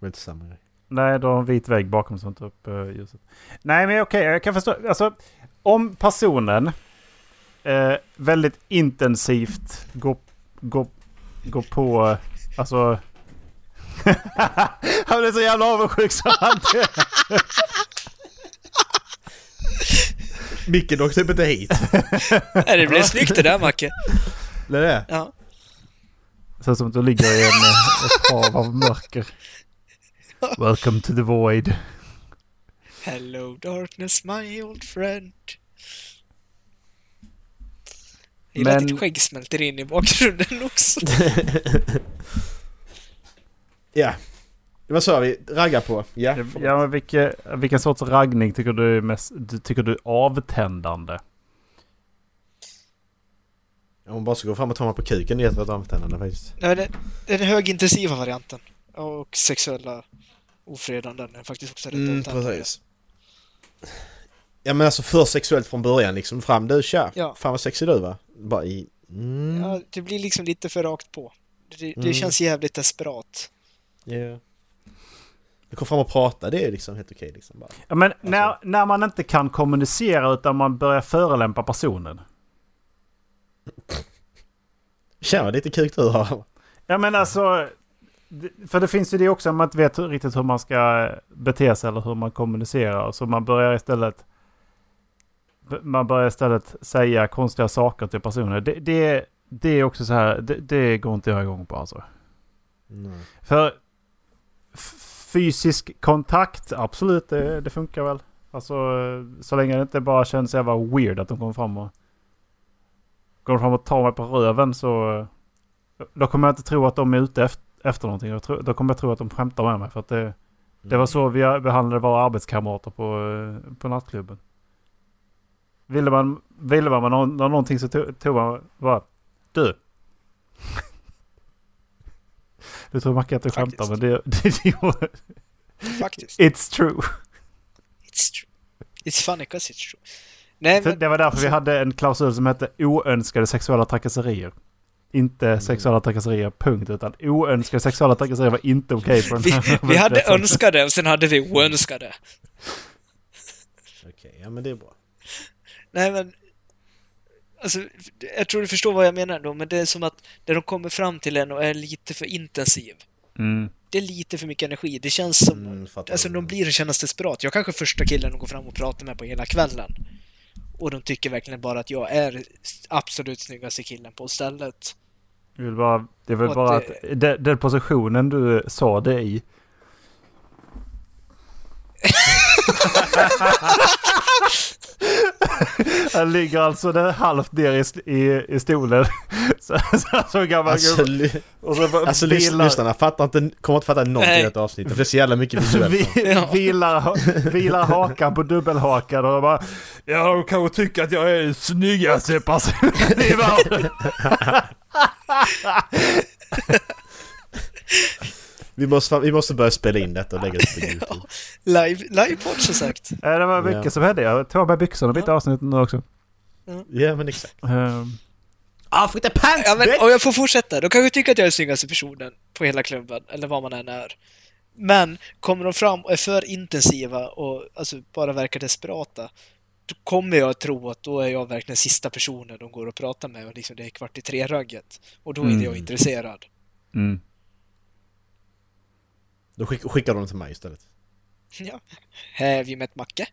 [SPEAKER 5] Det är inte samma grej.
[SPEAKER 3] Nej, du har en vit vägg bakom som tar upp uh, ljuset. Nej, men okej, jag kan förstå. Alltså, om personen eh, väldigt intensivt går, går, går på... eh, Alltså... han blev så jävla avundsjuk så han...
[SPEAKER 5] Micke dock typ inte hit.
[SPEAKER 4] Nej, det blev snyggt det där Macke.
[SPEAKER 5] Det är det.
[SPEAKER 4] Ja.
[SPEAKER 3] Så som att du ligger i en, ett hav av mörker. Welcome to the void.
[SPEAKER 4] Hello darkness my old friend. Jag gillar att
[SPEAKER 3] Men-
[SPEAKER 4] ditt skägg smälter in i bakgrunden också.
[SPEAKER 5] Ja. Vad sa vi? Ragga på? Ja.
[SPEAKER 3] Ja, men vilke, vilken sorts raggning tycker du är mest, tycker du är avtändande?
[SPEAKER 5] Om man bara ska gå fram och ta mig på kuken det är jättebra användande faktiskt.
[SPEAKER 4] Nej, det, det är den högintensiva varianten. Och sexuella ofredanden är faktiskt också rätt
[SPEAKER 5] Mm,
[SPEAKER 4] avtändande.
[SPEAKER 5] precis. Ja men alltså för sexuellt från början liksom. Fram du tja.
[SPEAKER 4] Ja.
[SPEAKER 5] Fan vad sexig du var. Bara i... Mm.
[SPEAKER 4] Ja, det blir liksom lite för rakt på. Det, det
[SPEAKER 5] Mm.
[SPEAKER 4] känns jävligt desperat.
[SPEAKER 5] Ja. Jag kom fram och prata, det är liksom helt okej liksom bara.
[SPEAKER 3] Ja, men när, när man inte kan kommunicera utan man börjar förelämpa personen.
[SPEAKER 5] Tja vad lite kuk du har.
[SPEAKER 3] Ja men alltså... För det finns ju det också om man inte vet riktigt hur man ska bete sig eller hur man kommunicerar. Så man börjar istället... Man börjar istället säga konstiga saker till personer. Det, det, det är också så här, det, det går inte jag igång på alltså.
[SPEAKER 5] Nej.
[SPEAKER 3] För fysisk kontakt, absolut det, det funkar väl. Alltså så länge det inte bara känns jävla weird att de kommer fram och... Går fram och tar mig på röven så... Då kommer jag inte tro att de är ute efter, efter någonting. Tror, då kommer jag tro att de skämtar med mig. För att det, det var så vi behandlade våra arbetskamrater på, eh, på nattklubben. Ville man, ville man någon, någonting så tog man bara... Du! Du tror Macke att du skämtar men det, det, det,
[SPEAKER 4] Faktiskt.
[SPEAKER 3] It's true.
[SPEAKER 4] It's true. It's funny 'cause it's true. Nej, men
[SPEAKER 3] det var därför vi
[SPEAKER 4] alltså-
[SPEAKER 3] hade en klausul som hette oönskade sexuella trakasserier. Inte
[SPEAKER 4] Mm.
[SPEAKER 3] sexuella trakasserier, punkt. Utan oönskade sexuella trakasserier var inte okej den
[SPEAKER 4] vi,
[SPEAKER 3] här
[SPEAKER 4] vi hade önskade och sen hade vi oönskade.
[SPEAKER 5] Okej, ja men det är bra.
[SPEAKER 4] Nej, men... Alltså, jag tror du förstår vad jag menar då, men det är som att när de kommer fram till en och är lite för intensiv.
[SPEAKER 3] Mm.
[SPEAKER 4] Det är lite för mycket energi. Det känns som...
[SPEAKER 5] Mm,
[SPEAKER 4] alltså de blir och känns desperat. Jag kanske första killen de går fram och pratar med på hela kvällen. Och de tycker verkligen bara att jag är absolut snyggaste killen på stället.
[SPEAKER 3] Det är väl bara, det är väl bara att,
[SPEAKER 4] det...
[SPEAKER 3] att den positionen du sa det i. Han ligger alltså där halvt ner i, i, i stolen. Så, så, så gammal
[SPEAKER 5] Alltså,
[SPEAKER 3] gubbe. Och så
[SPEAKER 5] alltså lys-
[SPEAKER 3] vilar,
[SPEAKER 5] lyssnarna fattar inte, kommer inte fatta någonting i detta avsnitt. För det är så jävla mycket visuellt.
[SPEAKER 3] vi, vilar, vilar hakan på dubbelhakan och bara Ja, de kanske tycker att jag är den snyggaste personen i världen.
[SPEAKER 5] Vi måste, vi måste börja spela in detta och lägga ut på YouTube.
[SPEAKER 4] Live, livepodd som sagt.
[SPEAKER 3] Ja, det var mycket
[SPEAKER 5] Ja.
[SPEAKER 3] som hände. Jag tog av mig byxorna och bytte avsnitt nu också.
[SPEAKER 5] Ja men exakt.
[SPEAKER 3] Ehm,
[SPEAKER 5] Off with the pants
[SPEAKER 4] Ja, men om jag får fortsätta, de kanske tycker att jag är den snyggaste personen på hela klubben, eller vad man än är. Men kommer de fram och är för intensiva och alltså bara verkar desperata, då kommer jag att tro att då är jag verkligen sista personen de går och pratar med och liksom det är kvart i tre-ragget. Och då är
[SPEAKER 3] Mm.
[SPEAKER 4] jag intresserad.
[SPEAKER 3] mm.
[SPEAKER 5] Då skick, skickar de till mig istället.
[SPEAKER 4] Ja. Have you met Macke?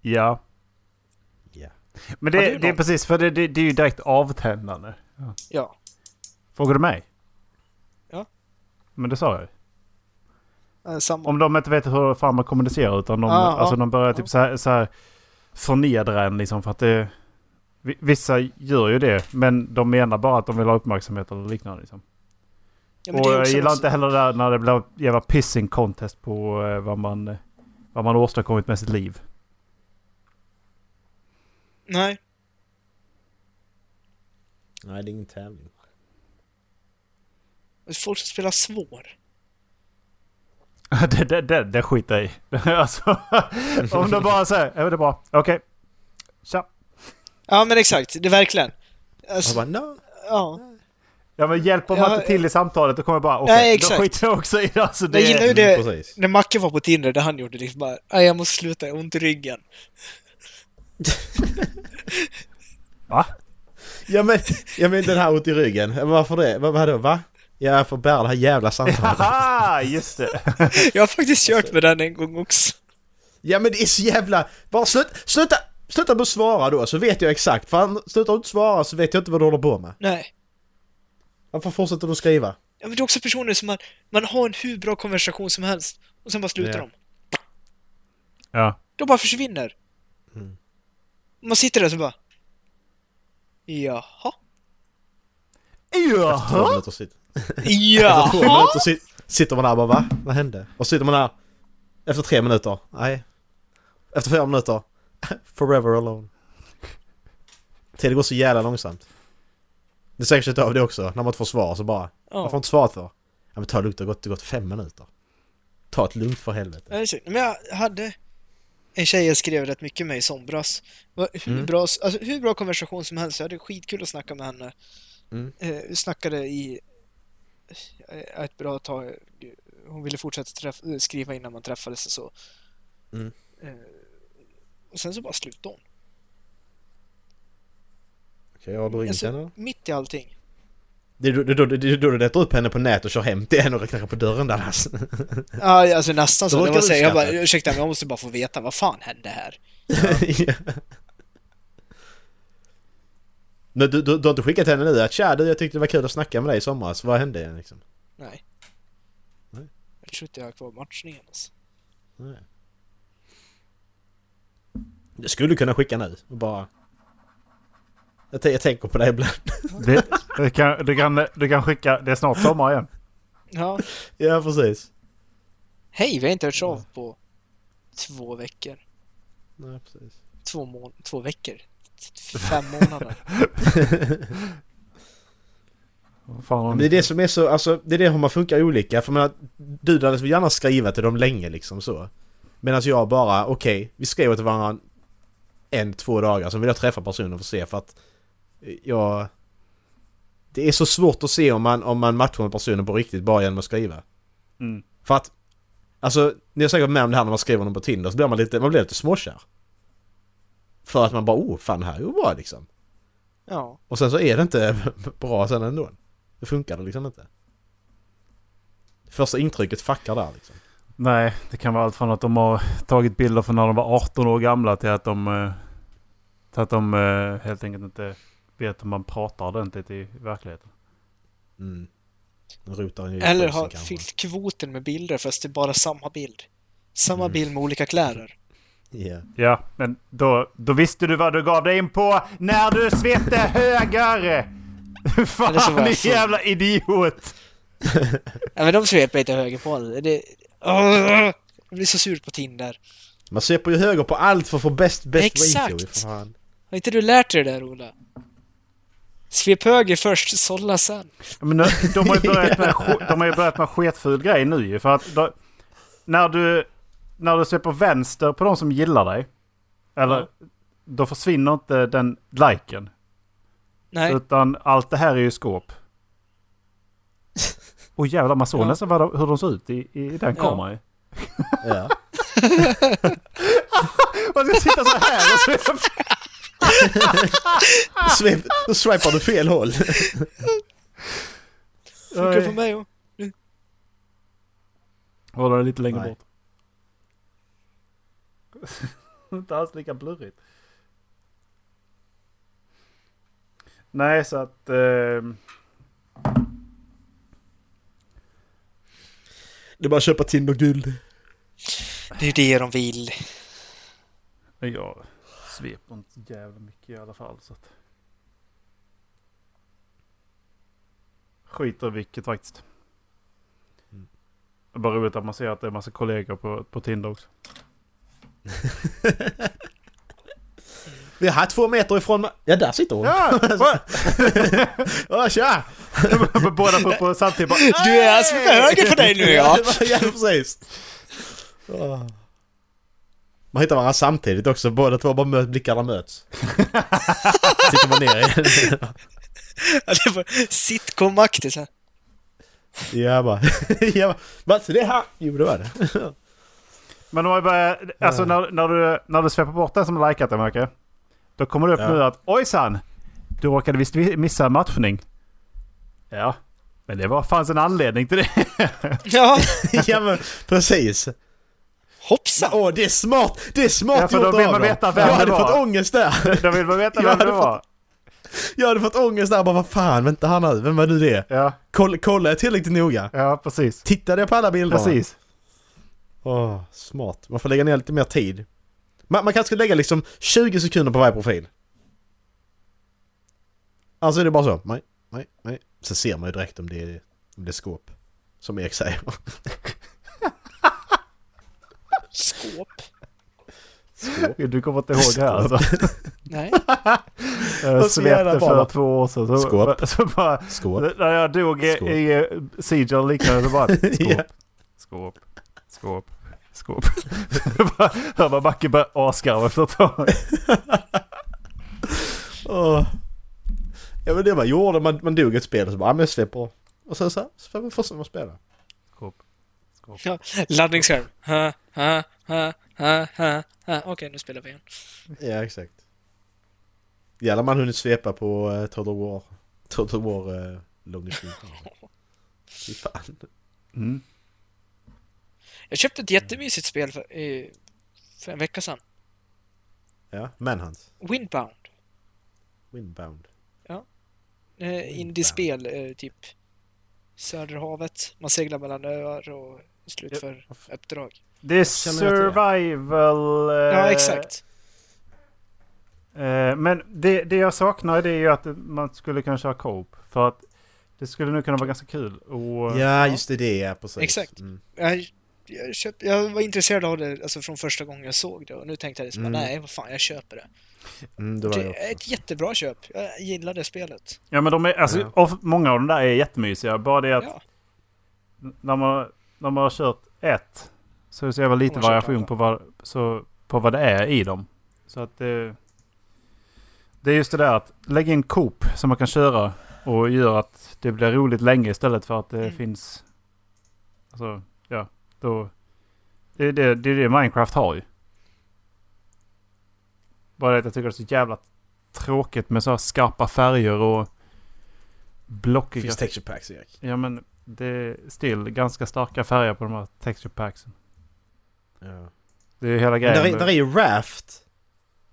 [SPEAKER 3] Ja.
[SPEAKER 5] Ja.
[SPEAKER 3] Men det, det är precis, för det, det, det är ju direkt avtändande.
[SPEAKER 4] Ja.
[SPEAKER 3] Frågar du mig?
[SPEAKER 4] Ja.
[SPEAKER 3] Men det sa jag ju.
[SPEAKER 4] Eh, Samma.
[SPEAKER 3] Om de inte vet hur fan man kommunicerar utan de,
[SPEAKER 4] Ja,
[SPEAKER 3] alltså
[SPEAKER 4] ja,
[SPEAKER 3] de börjar
[SPEAKER 4] ja.
[SPEAKER 3] typ så här, så här förnedra en liksom för att det... vi- Vissa gör ju det men de menar bara att de vill ha uppmärksamhet eller liknande liksom.
[SPEAKER 4] Ja,
[SPEAKER 3] Och
[SPEAKER 4] det är
[SPEAKER 3] jag gillar inte heller det där när det blir jävla pissing contest på eh, vad man... eh, Vad man åstadkommit med sitt liv.
[SPEAKER 4] Nej.
[SPEAKER 5] Nej det är ingen tävling.
[SPEAKER 4] Folk som spelar svår.
[SPEAKER 3] det, det, det, det skiter jag i. alltså, om de bara säger ja det är bra, okej. Tja.
[SPEAKER 4] Ja, men exakt. Det är verkligen. Alltså,
[SPEAKER 5] bara no.
[SPEAKER 4] ja.
[SPEAKER 3] Ja men hjälper man
[SPEAKER 4] Ja,
[SPEAKER 3] inte till i samtalet då kommer jag bara okej,
[SPEAKER 4] Nej,
[SPEAKER 3] då
[SPEAKER 4] exakt.
[SPEAKER 3] skiter jag också i det. Alltså, det
[SPEAKER 4] Jag gillar ju
[SPEAKER 5] Mm,
[SPEAKER 4] det
[SPEAKER 5] precis.
[SPEAKER 4] när Macke var på Tinder, där han gjorde liksom bara "Aj, jag måste sluta, jag har ont i ryggen.
[SPEAKER 3] Va?
[SPEAKER 5] Ja men, ja men den här ont i ryggen. Ja, Varför det? Vad vadå? Va? Jag får bära det här jävla samtalet.
[SPEAKER 3] Haha, just det.
[SPEAKER 4] Jag har faktiskt kört med den en gång också.
[SPEAKER 5] Ja men det är så jävla... Bara slut, sluta! Sluta med att svara då så vet jag exakt. Fan, slutar du inte svara så vet jag inte vad du håller på med.
[SPEAKER 4] Nej.
[SPEAKER 5] Varför fortsätter du att skriva?
[SPEAKER 4] Ja, men det är också personer som man, man har en hur bra konversation som helst och sen bara slutar de.
[SPEAKER 3] Ja.
[SPEAKER 4] De bara försvinner.
[SPEAKER 5] Mm.
[SPEAKER 4] Man sitter där så bara... Jaha?
[SPEAKER 3] Jaha?
[SPEAKER 5] efter två minuter sit, sitter man där och bara va? Vad hände? Och så sitter man där efter tre minuter. Nej. Efter fyra minuter. Forever alone. Tiden går så jävla långsamt. Det är säkert av det också. När man inte får svar så bara. Varför
[SPEAKER 4] Ja.
[SPEAKER 5] inte svarat för? Ja men ta det lugnt, det har gått, det har gått fem minuter. Ta ett lugnt för helvete.
[SPEAKER 4] Men jag hade en tjej jag skrev rätt mycket med i somras. Hur,
[SPEAKER 5] Mm.
[SPEAKER 4] bra, alltså, hur bra konversation som helst. Jag hade skitkul att snacka med henne.
[SPEAKER 5] Mm.
[SPEAKER 4] Eh, snackade i eh, ett bra tag. Hon ville fortsätta träff, eh, skriva innan man träffades och så.
[SPEAKER 5] Mm.
[SPEAKER 4] Eh, och sen så bara slutade hon.
[SPEAKER 5] Okej, har du ringt
[SPEAKER 4] Alltså,
[SPEAKER 5] henne?
[SPEAKER 4] mitt i allting.
[SPEAKER 5] Det är då- du letar upp henne på nätet och kör hem till henne och knackar på dörren där alltså.
[SPEAKER 4] Ja, alltså nästan så. Det var så jag bara, ursäkta men jag måste bara få veta vad fan hände här?
[SPEAKER 5] Ja. Men du, du, du har inte skickat henne nu att tja du jag tyckte det var kul att snacka med dig i somras, vad hände liksom?
[SPEAKER 4] Nej.
[SPEAKER 5] Nej.
[SPEAKER 4] Jag tror inte jag har kvar matchningen alltså.
[SPEAKER 5] Nej. Du skulle kunna skicka nu och bara... Jag, jag tänker på dig ibland.
[SPEAKER 3] Det, du, kan, du, kan, du kan skicka, det är snart sommar igen.
[SPEAKER 4] Ja.
[SPEAKER 5] ja precis.
[SPEAKER 4] Hej, vi har inte hört av på två veckor.
[SPEAKER 5] Nej precis.
[SPEAKER 4] Två, mån- två veckor. Fem månader.
[SPEAKER 3] Fan,
[SPEAKER 5] Men det är det som är så, alltså det är det hur man funkar olika. För man, du hade så gärna skriva till dem länge liksom så. Medan jag bara, okej, vi skriver till varandra en, två dagar, sen vill jag träffa personen för att se för att jag... Det är så svårt att se om man, om man matchar med personen på riktigt bara genom att skriva.
[SPEAKER 3] Mm.
[SPEAKER 5] För att, alltså, ni har säkert med om det här när man skriver någon på Tinder så blir man lite, man blir lite småkär. För att man bara, oh fan det här är ju bra liksom.
[SPEAKER 4] Ja.
[SPEAKER 5] Och sen så är det inte bra sen ändå. Det funkar det liksom inte. Första intrycket fuckar där liksom.
[SPEAKER 3] Nej, det kan vara allt från att de har tagit bilder från när de var 18 år gamla till att de, eh, till att de eh, helt enkelt inte vet hur man pratar ordentligt i verkligheten.
[SPEAKER 5] Mm.
[SPEAKER 4] Eller
[SPEAKER 5] kanske.
[SPEAKER 4] fyllt kvoten med bilder fast det är bara samma bild. Samma
[SPEAKER 5] Mm.
[SPEAKER 4] bild med olika kläder.
[SPEAKER 5] Ja.
[SPEAKER 3] Ja, men då, då visste du vad du gav dig in på när du svepte höger! Fan,
[SPEAKER 4] full.
[SPEAKER 3] jävla idiot!
[SPEAKER 4] Ja, men de sveper inte höger på det. Jag blir så sur på Tinder.
[SPEAKER 5] Man sveper ju höger på allt för att få bäst, bäst
[SPEAKER 4] Exakt.
[SPEAKER 5] ratio. Fan.
[SPEAKER 4] Har inte du lärt dig det där, Ola? Svep höger först, sålla sen.
[SPEAKER 3] Men nu, de, har ju börjat med, de har ju börjat med sketful grej nu ju. För att då, när du, när du sveper vänster på de som gillar dig. Eller
[SPEAKER 4] Ja.
[SPEAKER 3] då försvinner inte den liken.
[SPEAKER 4] Nej,
[SPEAKER 3] Utan allt det här är ju skåp. Och jävlar, man såg
[SPEAKER 4] Ja.
[SPEAKER 3] nästan vad hur de såg ut i, i den
[SPEAKER 4] Ja.
[SPEAKER 3] kameran.
[SPEAKER 5] Ja.
[SPEAKER 3] Man ska sitta så här och svepa.
[SPEAKER 5] Svep, då swipar du fel håll.
[SPEAKER 4] funkar på mig också.
[SPEAKER 3] Håller det lite längre
[SPEAKER 5] Nej.
[SPEAKER 3] bort. Inte alls lika blurrigt. Nej, så att... ehm,
[SPEAKER 5] Det är bara att köpa Tinder guld.
[SPEAKER 4] Det är ju det de vill.
[SPEAKER 3] Men jag sveper inte jävla mycket i alla fall. Så att... Skiter i vilket faktiskt.
[SPEAKER 5] Mm.
[SPEAKER 3] Det är bara roligt att man ser att det är massa kollegor på, på Tinder också.
[SPEAKER 5] Vi är här två meter ifrån... Ja, där sitter hon.
[SPEAKER 3] Ja!
[SPEAKER 5] Ja, tja!
[SPEAKER 3] Båda får på samtidigt bara...
[SPEAKER 4] Du är alltså höger på dig nu ja!
[SPEAKER 5] ja, precis. Åh. Man hittar varandra samtidigt också, båda två bara möt, blickarna möts. Sitter man ner igen.
[SPEAKER 4] Ja, det var sitcom-aktigt. här.
[SPEAKER 5] Ja, bara... ja, bara, vad, så det är här? Jo, det var det.
[SPEAKER 3] Men de har ju börjat, alltså när, när, du, när du sveper bort den som likat den märker Då kommer det upp
[SPEAKER 5] Ja.
[SPEAKER 3] nu att ojsan! Du råkade visst vi- missa matchning. Ja, men det var, fanns en anledning till det.
[SPEAKER 4] Ja,
[SPEAKER 5] ja, men precis.
[SPEAKER 4] hoppsan!
[SPEAKER 5] Åh, det är smart! Det är smart
[SPEAKER 3] Ja, för då
[SPEAKER 5] gjort
[SPEAKER 3] vill
[SPEAKER 5] av
[SPEAKER 3] man veta vem
[SPEAKER 5] Jag
[SPEAKER 3] det
[SPEAKER 5] hade
[SPEAKER 3] var.
[SPEAKER 5] fått ångest där.
[SPEAKER 3] Då vill man veta vem det var.
[SPEAKER 5] Jag hade fått ångest där, bara vad fan, vänta här nu, vem var nu det?
[SPEAKER 3] Ja,
[SPEAKER 5] Kolla, kolla jag tillräckligt noga?
[SPEAKER 3] ja precis.
[SPEAKER 5] Tittade jag på alla bilder?
[SPEAKER 3] Precis.
[SPEAKER 5] Åh, smart. Man får lägga ner lite mer tid. Man, man kanske ska lägga liksom 20 sekunder på varje profil. Alltså är det bara så. Nej, nej, nej. Så ser man ju direkt om det är, om det är skåp. Som Erik säger.
[SPEAKER 4] Skåp?
[SPEAKER 3] Du kommer inte ihåg det här alltså.
[SPEAKER 4] Nej.
[SPEAKER 3] Jag
[SPEAKER 5] jävla
[SPEAKER 3] svepte för två år sedan. Så,
[SPEAKER 5] Skåp.
[SPEAKER 3] Så bara,
[SPEAKER 5] Skåp.
[SPEAKER 3] när jag dog i,
[SPEAKER 5] Skåp.
[SPEAKER 3] i eh, Siege och liknande så bara
[SPEAKER 5] Ja.
[SPEAKER 3] skåp, skåp, skåp, skåp. Bara Hör man Backe börja asgarva efter ett tag.
[SPEAKER 5] Åh. Ja men det man gjorde, man, man dog ett spel och så bara, ja men jag sveper. Och sen så här, så fortsätter man spela.
[SPEAKER 3] Skåp. Skåp.
[SPEAKER 4] Ja, laddningsskärm. Ha, ha, ha, ha, ha, ha. Okej, nu spelar vi igen.
[SPEAKER 5] Ja exakt. Jävlar man hunnit svepa på uh, Total War. Total War uh, Longitude. Fy fan.
[SPEAKER 3] Mm.
[SPEAKER 4] Jag köpte ett jättemysigt spel för, eh, för en vecka sedan.
[SPEAKER 5] Ja, Manhunt.
[SPEAKER 4] Windbound.
[SPEAKER 5] Windbound.
[SPEAKER 4] Eh, Indiespel, eh, typ Söderhavet. Man seglar mellan öar och slutför uppdrag.
[SPEAKER 3] Det är survival... eh,
[SPEAKER 4] Ja, exakt.
[SPEAKER 3] Eh, men det, det jag saknar det är ju att man skulle kunna köra co-op. För att det skulle nu kunna vara ganska kul. Och,
[SPEAKER 5] Ja, just det, det är precis.
[SPEAKER 4] Exakt.
[SPEAKER 5] Mm.
[SPEAKER 4] Jag, jag, köpt, jag var intresserad av det alltså, från första gången jag såg det och nu tänkte jag liksom,
[SPEAKER 5] Mm.
[SPEAKER 4] nej, vad fan, jag köper det.
[SPEAKER 5] Mm, det
[SPEAKER 4] Det är ett jättebra köp. Jag gillar det spelet.
[SPEAKER 3] Ja men de är, alltså,
[SPEAKER 5] Ja.
[SPEAKER 3] många av de där är jättemysiga. Bara det att
[SPEAKER 4] Ja,
[SPEAKER 3] när, man, när man har kört ett så är det så jävla lite variation på vad, så, på vad det är i dem. Så att det... Det är just det där att lägga in Coop som man kan köra och gör att det blir roligt länge istället för att det
[SPEAKER 4] Mm.
[SPEAKER 3] finns... Alltså, ja. Då, det, är det, det är det Minecraft har ju. Bara det att jag tycker det är så jävla tråkigt med så här skarpa färger och blockiga...
[SPEAKER 5] Finns texture packs Erik?
[SPEAKER 3] Ja men det är still ganska starka färger på de här texture packsen.
[SPEAKER 5] Ja.
[SPEAKER 3] Det är hela
[SPEAKER 5] Men
[SPEAKER 3] grejen.
[SPEAKER 5] där, är, där är ju Raft.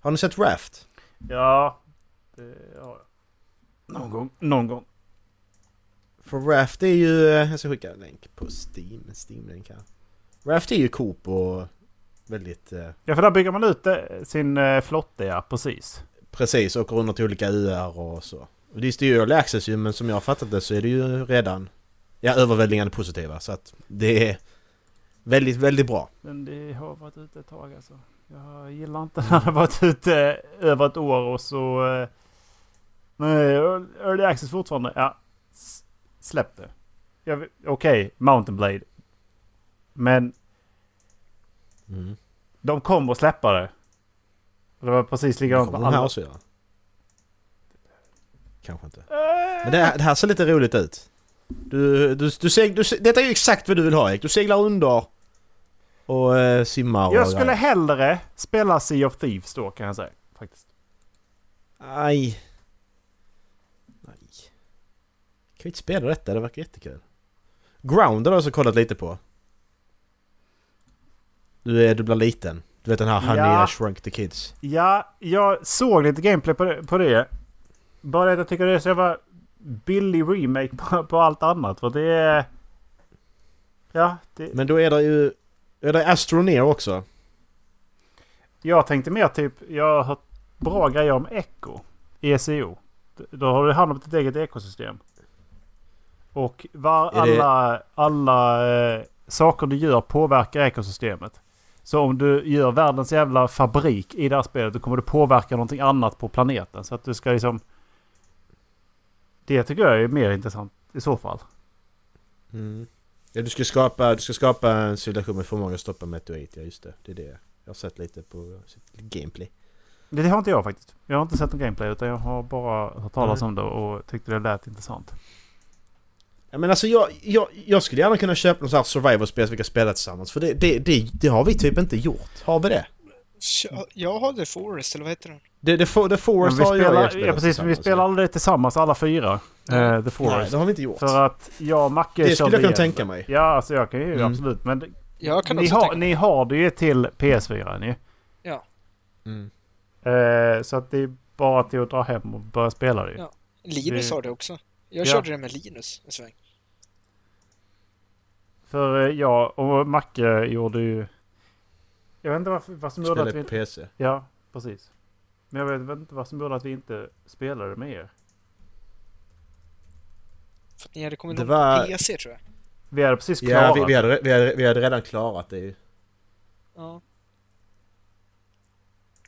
[SPEAKER 5] Har ni sett Raft?
[SPEAKER 3] Ja, det har jag. Någon gång. Någon gång.
[SPEAKER 5] För Raft är ju... Jag ska skicka en länk på Steam. Steam-länk här. Raft är ju Coop och väldigt... eh,
[SPEAKER 3] Ja, för där bygger man ut eh, sin eh, flotte, ja. Precis.
[SPEAKER 5] Precis, åker runt till olika öar och så. Och det är ju early access ju, men som jag har fattat det så är det ju redan... Ja, överväldigande positiva. Så att det är väldigt, väldigt bra.
[SPEAKER 3] Men det har varit ute ett tag alltså. Jag gillar inte när det har varit ute över ett år och så... eh, Nej, early access fortfarande. Ja, släpp det. Okej, Mountain Blade. Men
[SPEAKER 5] Mm.
[SPEAKER 3] de kommer att släppa det. Och Det var precis likadant med
[SPEAKER 5] här
[SPEAKER 3] alla.
[SPEAKER 5] också göra. Kanske inte. Men det, här- det här ser lite roligt ut. Du, du, du, seg, du, detta är ju exakt vad du vill ha Erik. Du seglar under och eh, simmar och
[SPEAKER 3] Jag skulle
[SPEAKER 5] grejer.
[SPEAKER 3] hellre spela Sea of Thieves då kan jag säga. Faktiskt.
[SPEAKER 5] Aj. Nej. Kan vi inte spela detta? Det verkar jättekul. Ground har jag också kollat lite på. Du, är, du blir liten. Du vet den här Honey
[SPEAKER 3] Ja.
[SPEAKER 5] I Shrunk the Kids.
[SPEAKER 3] Ja, jag såg lite gameplay på det. På det. Bara att jag tycker det är så jävla billig remake på, på allt annat. För det är... Ja, det,
[SPEAKER 5] Men då är det ju... Är det Astroneer också?
[SPEAKER 3] jag tänkte mer typ... Jag har hört bra grejer om Echo. ECO. Då har du hand om ditt eget ekosystem. Och var,
[SPEAKER 5] Är det-
[SPEAKER 3] alla, alla eh, saker du gör påverkar ekosystemet. Så om du gör världens jävla fabrik i det här spelet då kommer du påverka någonting annat på planeten. Så att du ska liksom... Det tycker jag är mer intressant i så fall.
[SPEAKER 5] Mm. Ja, du ska skapa, du ska skapa en civilisation med förmåga att stoppa meteorit. Ja, just det. Det är det. Jag har sett lite på gameplay.
[SPEAKER 3] Det har inte jag faktiskt. Jag har inte sett någon gameplay utan jag har bara hört talas
[SPEAKER 5] Nej.
[SPEAKER 3] om det och tyckte det lät intressant.
[SPEAKER 5] Ja, men alltså jag, jag, jag skulle gärna kunna köpa något sånt här survival-spel som vi kan spela tillsammans. För det, det, det, det har vi typ inte gjort. Har vi det?
[SPEAKER 4] Jag har The Forest, eller vad heter den?
[SPEAKER 5] Det, det, For- det Forest har jag
[SPEAKER 3] spelar, ja precis, vi
[SPEAKER 5] tillsammans.
[SPEAKER 3] spelar aldrig tillsammans alla fyra. Eh, The
[SPEAKER 5] Nej,
[SPEAKER 3] Forest.
[SPEAKER 5] det har vi inte gjort.
[SPEAKER 3] För att jag och Macke
[SPEAKER 5] Det skulle jag kunna
[SPEAKER 3] igen.
[SPEAKER 5] tänka mig.
[SPEAKER 3] Ja, alltså jag kan ju
[SPEAKER 5] Mm.
[SPEAKER 3] absolut. Men
[SPEAKER 4] Jag kan
[SPEAKER 3] ni,
[SPEAKER 4] också
[SPEAKER 3] har,
[SPEAKER 4] tänka
[SPEAKER 3] ni har det ju till PS4 ni.
[SPEAKER 4] Ja.
[SPEAKER 5] Mm.
[SPEAKER 3] Eh, så att det är bara till att dra hem och börja spela det.
[SPEAKER 4] Ja. Linus
[SPEAKER 3] Det-
[SPEAKER 4] har det också. Jag
[SPEAKER 3] Ja.
[SPEAKER 4] körde det med Linus en sväng.
[SPEAKER 3] För eh, jag och Macke gjorde ju... Jag vet inte varför, vad som gjorde att vi
[SPEAKER 5] på
[SPEAKER 3] inte...
[SPEAKER 5] PC.
[SPEAKER 3] Ja, precis. Men jag vet, inte vad som gjorde att vi inte spelade med er.
[SPEAKER 4] För att ni hade kommit
[SPEAKER 5] Det var-
[SPEAKER 4] på PC tror jag.
[SPEAKER 3] Vi hade precis klarat
[SPEAKER 5] Ja, vi, vi, hade, vi, hade, vi hade redan klarat det ju.
[SPEAKER 4] Ja.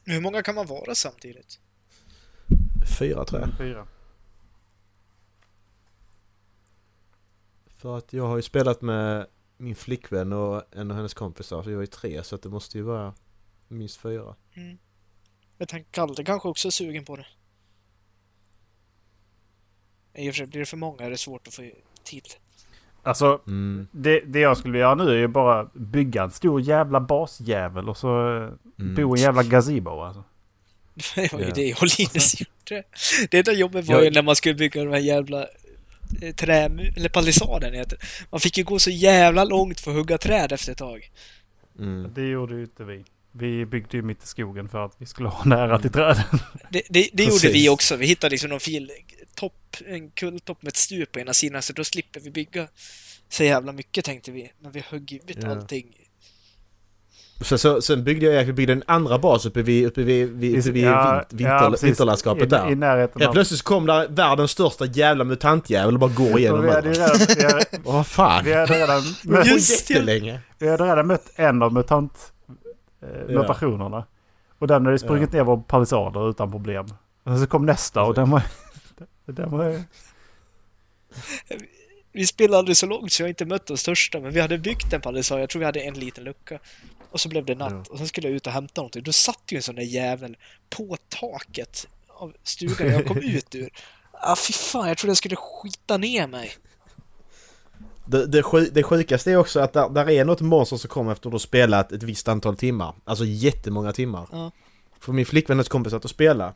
[SPEAKER 4] Hur många kan man vara samtidigt?
[SPEAKER 5] Fyra tror jag.
[SPEAKER 3] Fyra.
[SPEAKER 5] För att jag har ju spelat med min flickvän och en av hennes kompisar. Så vi var ju tre så att det måste ju vara minst fyra.
[SPEAKER 4] Mm. Jag tänkte Kalle kanske också är sugen på det. I och för sig, blir det för många är det svårt att få till.
[SPEAKER 3] Alltså,
[SPEAKER 5] Mm.
[SPEAKER 3] det, det jag skulle göra nu är ju bara bygga en stor jävla basjävel och så eh,
[SPEAKER 5] Mm.
[SPEAKER 3] bo i en jävla gazebo alltså.
[SPEAKER 4] Det var ju
[SPEAKER 5] Ja.
[SPEAKER 4] det jag och Linus gjorde. Det enda jobbet var
[SPEAKER 5] Jag-
[SPEAKER 4] ju när man skulle bygga de här jävla trä... Eller palissaden heter det. Man fick ju gå så jävla långt för att hugga träd efter ett tag.
[SPEAKER 5] Mm.
[SPEAKER 3] Det gjorde ju inte vi. Vi byggde ju mitt i skogen för att vi skulle ha nära till träden.
[SPEAKER 4] Det, det, det gjorde vi också. Vi hittade liksom någon fil, topp, en kulltopp med ett stup på ena sidan så då slipper vi bygga så jävla mycket tänkte vi. Men vi högg ju ut
[SPEAKER 5] Ja.
[SPEAKER 4] allting.
[SPEAKER 5] Så, så, sen byggde jag, jag byggde en andra bas uppe vid, uppe vid, vid, uppe vid
[SPEAKER 3] Ja,
[SPEAKER 5] vint,
[SPEAKER 3] ja,
[SPEAKER 5] vinter,
[SPEAKER 3] precis.
[SPEAKER 5] vinterlandskapet
[SPEAKER 3] I,
[SPEAKER 5] där.
[SPEAKER 3] I närheten
[SPEAKER 5] Helt
[SPEAKER 3] av...
[SPEAKER 5] plötsligt så kom där världens största jävla mutantjävel och bara går igenom överallt. vad fan!
[SPEAKER 3] vi hade redan,
[SPEAKER 5] Det var
[SPEAKER 4] Just det.
[SPEAKER 3] vi hade redan mött en av mutant, eh,
[SPEAKER 5] Ja.
[SPEAKER 3] mutationerna. Och den hade sprungit ner vår palissader utan problem. Och så kom nästa och den var... Den var
[SPEAKER 4] Vi spelade aldrig så långt så jag har inte mött den största men vi hade byggt en palissad. Jag tror vi hade en liten lucka. Och så blev det natt
[SPEAKER 5] Ja.
[SPEAKER 4] och sen skulle jag ut och hämta någonting. Då satt ju en sån där jävel på taket av stugan jag kom ut ur. Ah, fy fan, jag trodde jag skulle skita ner mig.
[SPEAKER 5] Det, det, det sjukaste är också att där, där är något monster som kommer efter att du har spelat ett visst antal timmar. Alltså jättemånga timmar.
[SPEAKER 4] Ja.
[SPEAKER 5] För min flickvän och hennes kompis att spela.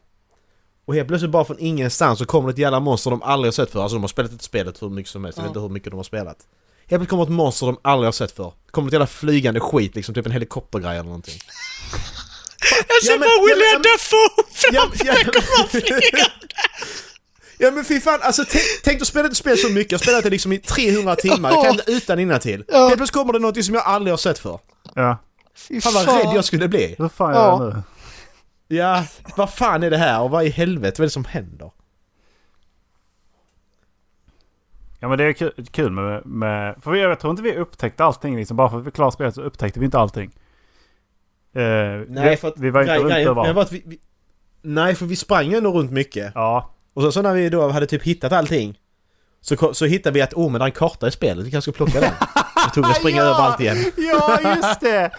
[SPEAKER 5] Och helt plötsligt bara från ingenstans så kommer det ett jävla monster de aldrig har sett för. Alltså de har spelat ett spelet hur mycket som helst. Jag vet
[SPEAKER 4] Ja.
[SPEAKER 5] inte hur mycket de har spelat. Helt plötsligt kommer ett monster de aldrig har sett för. Kommer ett jävla flygande skit liksom, typ en helikoptergrej eller någonting.
[SPEAKER 4] Jag ser
[SPEAKER 5] Ja, men-
[SPEAKER 4] bara
[SPEAKER 5] ja,
[SPEAKER 4] William
[SPEAKER 5] men-
[SPEAKER 4] Dafoe
[SPEAKER 5] Ja,
[SPEAKER 4] framför
[SPEAKER 5] ja,
[SPEAKER 4] mig komma flygande!
[SPEAKER 5] Ja men fy fan, alltså tänk, tänk att spela ett spel så mycket. Jag har spelat det liksom i 300 timmar, jag kan det utan innan till.
[SPEAKER 4] Ja.
[SPEAKER 5] Helt plötsligt kommer det något som jag aldrig har sett för.
[SPEAKER 3] Ja.
[SPEAKER 4] Fy
[SPEAKER 5] Fan vad rädd jag skulle bli.
[SPEAKER 3] Hur fan
[SPEAKER 4] Ja.
[SPEAKER 3] gör jag nu?
[SPEAKER 5] Ja, vad fan är det här och vad i helvete vad är det som händer?
[SPEAKER 3] Ja men det är kul, kul med, med... För jag, tror inte vi upptäckte allting liksom. Bara för att vi klarade spelet så upptäckte vi inte allting. Eh, vi, vi var inte
[SPEAKER 5] grej-
[SPEAKER 3] runt
[SPEAKER 5] grejen-
[SPEAKER 3] överallt.
[SPEAKER 5] att vi, vi, Nej, för vi sprang ju ändå runt mycket.
[SPEAKER 3] Ja.
[SPEAKER 5] Och så, så när vi då hade typ hittat allting så, så hittade vi att oh men en karta i spelet, vi kanske ska plocka den. Så tog och springa
[SPEAKER 3] Ja!
[SPEAKER 5] överallt igen.
[SPEAKER 3] Ja, just det!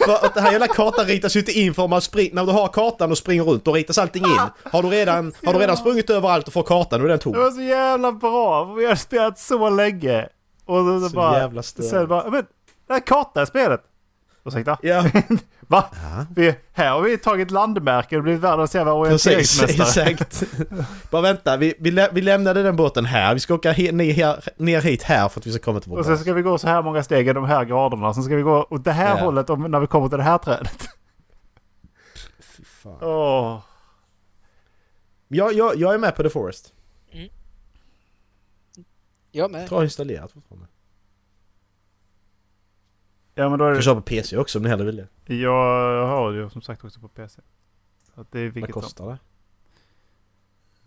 [SPEAKER 5] För att den här jävla kartan ritas ju inte in för man spring, när du har kartan och springer runt då ritas allting in. Har du redan, har du redan sprungit överallt och får kartan då är den tom.
[SPEAKER 3] Det var så jävla bra. Vi har spelat så länge. Och så, så bara...
[SPEAKER 5] jävla störigt.
[SPEAKER 3] Sen bara, men det här är karta i spelet. Ursäkta?
[SPEAKER 5] Ja,
[SPEAKER 3] Va?
[SPEAKER 5] Ja.
[SPEAKER 3] Vi, här har vi tagit landmärken och blivit världens jävla
[SPEAKER 5] precis.
[SPEAKER 3] orienteringsmästare.
[SPEAKER 5] Exakt. Bara vänta, vi, vi, lä- vi lämnade den båten här. Vi ska åka he, ner, här, ner hit här för att vi ska komma till vår
[SPEAKER 3] Och sen ska vi gå så här många steg i de här graderna. Sen ska vi gå åt det här
[SPEAKER 5] Ja.
[SPEAKER 3] hållet om, när vi kommer till det här trädet.
[SPEAKER 5] Fy fan.
[SPEAKER 3] Åh.
[SPEAKER 5] Jag, jag, jag är med på The Forest.
[SPEAKER 4] Jag
[SPEAKER 5] Jag
[SPEAKER 4] med.
[SPEAKER 5] tror jag har installerat fortfarande.
[SPEAKER 3] Ja men då är
[SPEAKER 5] Jag kan
[SPEAKER 3] det...
[SPEAKER 5] köra på PC också om ni hellre vill det.
[SPEAKER 3] Jag har det ju som sagt också på PC. Så det är
[SPEAKER 5] Vad
[SPEAKER 3] vilket
[SPEAKER 5] kostar det?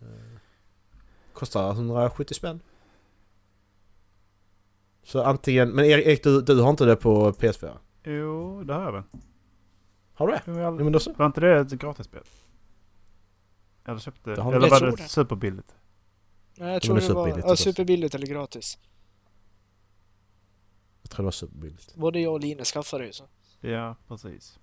[SPEAKER 5] Eh, Kostar 170 spänn. Så antingen, men Erik, du, du har inte det på PS4?
[SPEAKER 3] Jo, det har jag väl.
[SPEAKER 5] Har du det?
[SPEAKER 3] Jo, jag-
[SPEAKER 5] Ja, men då så.
[SPEAKER 3] Var inte det ett gratisspel? Eller köpte... Eller
[SPEAKER 4] Jag
[SPEAKER 3] var det
[SPEAKER 4] det.
[SPEAKER 3] superbilligt?
[SPEAKER 4] Nej, jag tror
[SPEAKER 5] det
[SPEAKER 4] var
[SPEAKER 5] superbilligt
[SPEAKER 4] ja, superbilligt eller gratis.
[SPEAKER 5] Jag tror det var superbilligt.
[SPEAKER 4] Både jag och Linus skaffade ju så.
[SPEAKER 3] Ja, precis.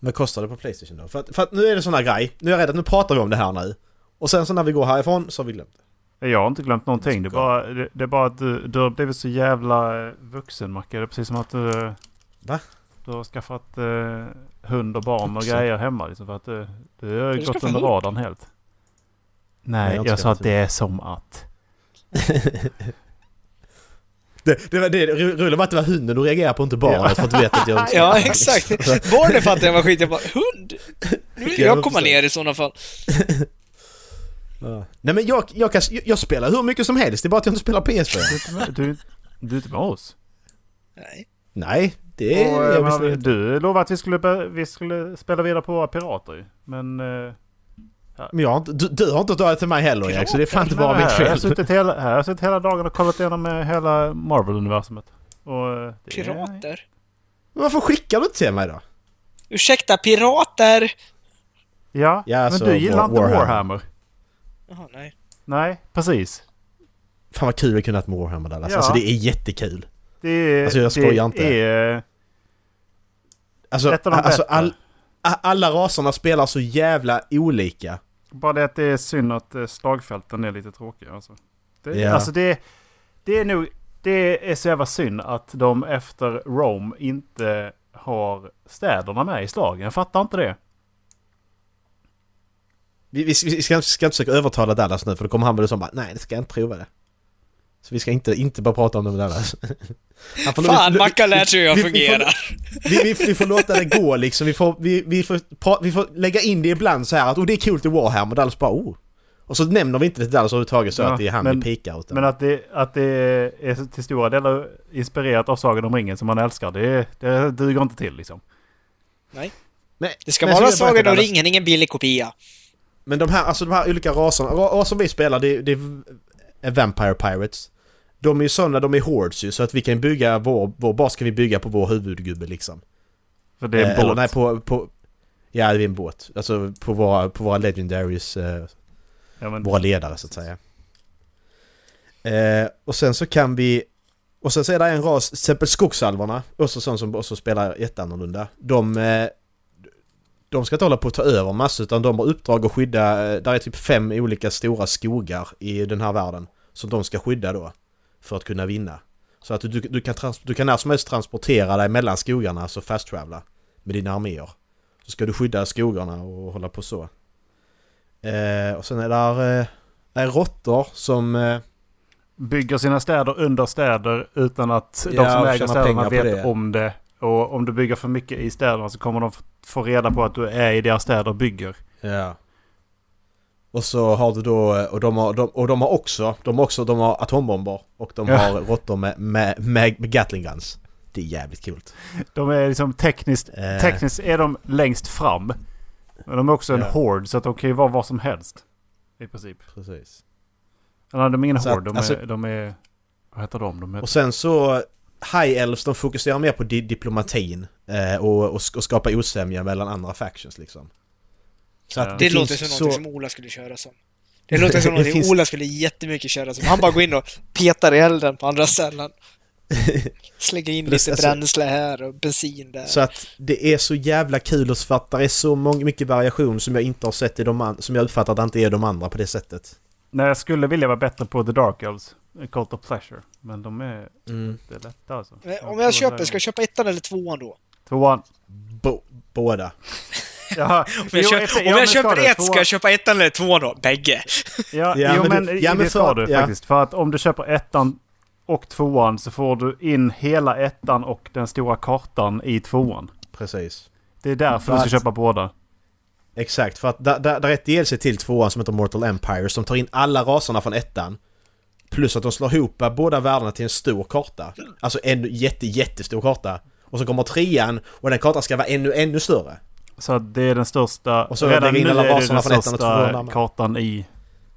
[SPEAKER 5] Vad kostar det på Playstation då? För att, för att nu är det sån här grej. Nu är jag rädd att nu pratar vi om det här nu. Och sen så när vi går härifrån så har vi glömt det.
[SPEAKER 3] Jag har inte glömt någonting. Det är bara, det, det är bara att du, du har blivit så jävla eh, vuxen Macke. Det är precis som att du... eh,
[SPEAKER 5] Va?
[SPEAKER 3] Du har skaffat eh, hund och barn och grejer hemma liksom för att du, du har
[SPEAKER 4] du
[SPEAKER 3] gått under radarn helt.
[SPEAKER 5] Nej, jag
[SPEAKER 3] Nej,
[SPEAKER 5] inte
[SPEAKER 3] jag sa att det är som att.
[SPEAKER 5] Det, det det, Rulle var att det var hunden du reagerar på, inte barnet för att du vet att jag...
[SPEAKER 4] Ja, exakt. Barnen fattar jag var skit. Jag bara, hund? Nu vill jag komma ner i sådana fall.
[SPEAKER 5] Ja. Nej men jag, jag, kan, jag, jag spelar hur mycket som helst, det är bara att jag inte spelar
[SPEAKER 3] Du
[SPEAKER 5] PS4.
[SPEAKER 3] är inte med, du, du är inte med oss.
[SPEAKER 4] Nej.
[SPEAKER 5] Nej, det är
[SPEAKER 3] Och,
[SPEAKER 5] jag
[SPEAKER 3] eh,
[SPEAKER 5] visst
[SPEAKER 3] men,
[SPEAKER 5] inte.
[SPEAKER 3] du lovade att vi skulle, vi skulle spela vidare på våra pirater ju. Men... eh,
[SPEAKER 5] Men jag har inte, du, du har inte tagit till mig heller Erik, så det är fan inte bara mitt
[SPEAKER 3] har jag
[SPEAKER 5] fel.
[SPEAKER 3] suttit hela, här har jag suttit hela dagen och kollat igenom eh, hela Marvel-universumet. Och... eh, det är-
[SPEAKER 4] Pirater?
[SPEAKER 5] Men varför skickar du inte till mig då?
[SPEAKER 4] Ursäkta, pirater?
[SPEAKER 3] Ja,
[SPEAKER 5] Ja,
[SPEAKER 3] men
[SPEAKER 5] alltså,
[SPEAKER 3] du gillar
[SPEAKER 5] War-
[SPEAKER 3] inte
[SPEAKER 5] Warhammer.
[SPEAKER 3] Warhammer.
[SPEAKER 4] Jaha, nej.
[SPEAKER 3] Nej, precis.
[SPEAKER 5] Fan vad kul att kunna ett Warhammer Dallas.
[SPEAKER 3] Ja.
[SPEAKER 5] Alltså det är jättekul.
[SPEAKER 3] Det är...
[SPEAKER 5] Alltså, jag skojar
[SPEAKER 3] det
[SPEAKER 5] inte.
[SPEAKER 3] Är,
[SPEAKER 5] Alltså,
[SPEAKER 3] Ett av de
[SPEAKER 5] alltså
[SPEAKER 3] bättre.
[SPEAKER 5] all, alla raserna spelar så jävla olika.
[SPEAKER 3] Bara det att det är synd att eh, slagfälten är lite tråkiga. Alltså. Det,
[SPEAKER 5] Ja.
[SPEAKER 3] alltså det, det är nog... Det är så jävla synd att de efter Rome inte har städerna med i slagen. Jag fattar inte det.
[SPEAKER 5] Vi, vi, vi ska, ska inte försöka övertala Dallas nu för då kommer han väl som bara nej det ska jag inte prova det. Så vi ska inte, inte bara prata om det. Han får-
[SPEAKER 4] Fan, Mackan lär sig hur jag
[SPEAKER 5] vi- vi får-
[SPEAKER 4] fungerar.
[SPEAKER 5] Vi, vi, vi får låta det gå liksom. Vi får, vi, vi, får, pra, vi får lägga in det ibland så här att oh, det är kul till Warhammer och Dallas bara oh. Och så nämner vi inte det Dallas överhuvudtaget så
[SPEAKER 3] Ja,
[SPEAKER 5] att det är han
[SPEAKER 3] men-
[SPEAKER 5] vi pikar.
[SPEAKER 3] Men att det, att det är till stora delar inspirerat av Sagan om ringen som man älskar. Det, det duger inte till liksom.
[SPEAKER 5] men,
[SPEAKER 4] Det ska
[SPEAKER 5] men
[SPEAKER 4] vara Sagan om ringen, ingen billig kopia.
[SPEAKER 5] Men de här, alltså de här olika raserna, ra- raser vi spelar det, det är Vampire Pirates. De är ju sådana, de är hordes ju så att vi kan bygga vår, vår bas kan vi bygga på vår huvudgubbe liksom.
[SPEAKER 3] För det är en
[SPEAKER 5] Eh,
[SPEAKER 3] båt.
[SPEAKER 5] Eller nej på, på Ja det är en båt. Alltså på våra, på våra legendaries, eh,
[SPEAKER 3] ja, men,
[SPEAKER 5] våra ledare så att säga. Eh, och sen så kan vi och sen så är det en ras, till exempel skogsalvarna, också sån som också spelar jätteannorlunda. De, eh, de ska inte hålla på att ta över massor utan de har uppdrag att skydda, eh, där är typ fem olika stora skogar i den här världen. Som de ska skydda då. För att kunna vinna. Så att du, du, kan, trans, du kan när som helst transportera dig mellan skogarna, alltså fast travela med dina arméer. Så ska du skydda skogarna och hålla på så. Eh, och sen är där, eh, är råttor som... Eh,
[SPEAKER 3] Bygger sina städer under städer utan att de
[SPEAKER 5] Ja,
[SPEAKER 3] som
[SPEAKER 5] och
[SPEAKER 3] äger städerna vet
[SPEAKER 5] det.
[SPEAKER 3] om det. Och om du bygger för mycket i städerna så kommer de få reda på att du är i deras städer och bygger.
[SPEAKER 5] ja. Och så har du då, och de har, de, och de har också, de har också, de har atombomber och de
[SPEAKER 3] Ja.
[SPEAKER 5] har råttor med, med, med, med Gatling guns. Det är jävligt kul.
[SPEAKER 3] De är liksom tekniskt,
[SPEAKER 5] Eh.
[SPEAKER 3] tekniskt är de längst fram. Men de är också en
[SPEAKER 5] Ja.
[SPEAKER 3] horde så att de kan ju vara vad som helst. I princip.
[SPEAKER 5] Precis.
[SPEAKER 3] Eller de är ingen horde, de,
[SPEAKER 5] alltså-
[SPEAKER 3] är, de är... Vad heter de? de heter,
[SPEAKER 5] Och sen så, High Elves de fokuserar mer på di diplomatin eh, och, och, och skapa osämja mellan andra factions liksom. Så
[SPEAKER 3] Ja.
[SPEAKER 5] att
[SPEAKER 4] Det,
[SPEAKER 5] det,
[SPEAKER 4] låter som något
[SPEAKER 5] så...
[SPEAKER 4] som Ola skulle köra som. Det låter som något
[SPEAKER 5] finns-
[SPEAKER 4] Ola skulle jättemycket köra som. Han bara går in och petar i elden på andra ställen. Slänger in lite
[SPEAKER 5] alltså-
[SPEAKER 4] bränsle här och bensin där.
[SPEAKER 5] Så att det är så jävla kul och för att det är så många, mycket variation som jag inte har sett i de andra, som jag uppfattar att det inte är de andra på det sättet.
[SPEAKER 3] Nej, jag skulle vilja vara bättre på The Dark Elves. Cult of Pleasure. Men de är
[SPEAKER 5] Mm.
[SPEAKER 3] inte lätta alltså.
[SPEAKER 4] Men om jag köper, ska jag köpa ettan eller tvåan då?
[SPEAKER 3] Tvåan.
[SPEAKER 5] Bo, båda.
[SPEAKER 3] Jaha.
[SPEAKER 4] Om jag,
[SPEAKER 3] Jo, ett-
[SPEAKER 4] om
[SPEAKER 3] ja,
[SPEAKER 4] jag
[SPEAKER 3] men
[SPEAKER 4] köper ett, ska jag köpa ettan eller tvåan då? Bägge.
[SPEAKER 3] Ja,
[SPEAKER 5] Ja,
[SPEAKER 3] jo,
[SPEAKER 5] men ja, men
[SPEAKER 3] det ska du
[SPEAKER 5] ja.
[SPEAKER 3] faktiskt. För att om du köper ettan och tvåan så får du in hela ettan och den stora kartan i tvåan.
[SPEAKER 5] Precis.
[SPEAKER 3] Det är därför
[SPEAKER 5] För
[SPEAKER 3] du ska
[SPEAKER 5] att-
[SPEAKER 3] köpa båda.
[SPEAKER 5] Exakt, för att där, där, där är ett DLC till tvåan som heter Mortal Empire som tar in alla raserna från ettan. Plus att de slår ihop båda världarna till en stor karta. Alltså en jätte, jättestor karta. Och så kommer trean och den kartan ska vara ännu, ännu större.
[SPEAKER 3] Så att det är den största...
[SPEAKER 5] Och så
[SPEAKER 3] redan nu är det den största kartan i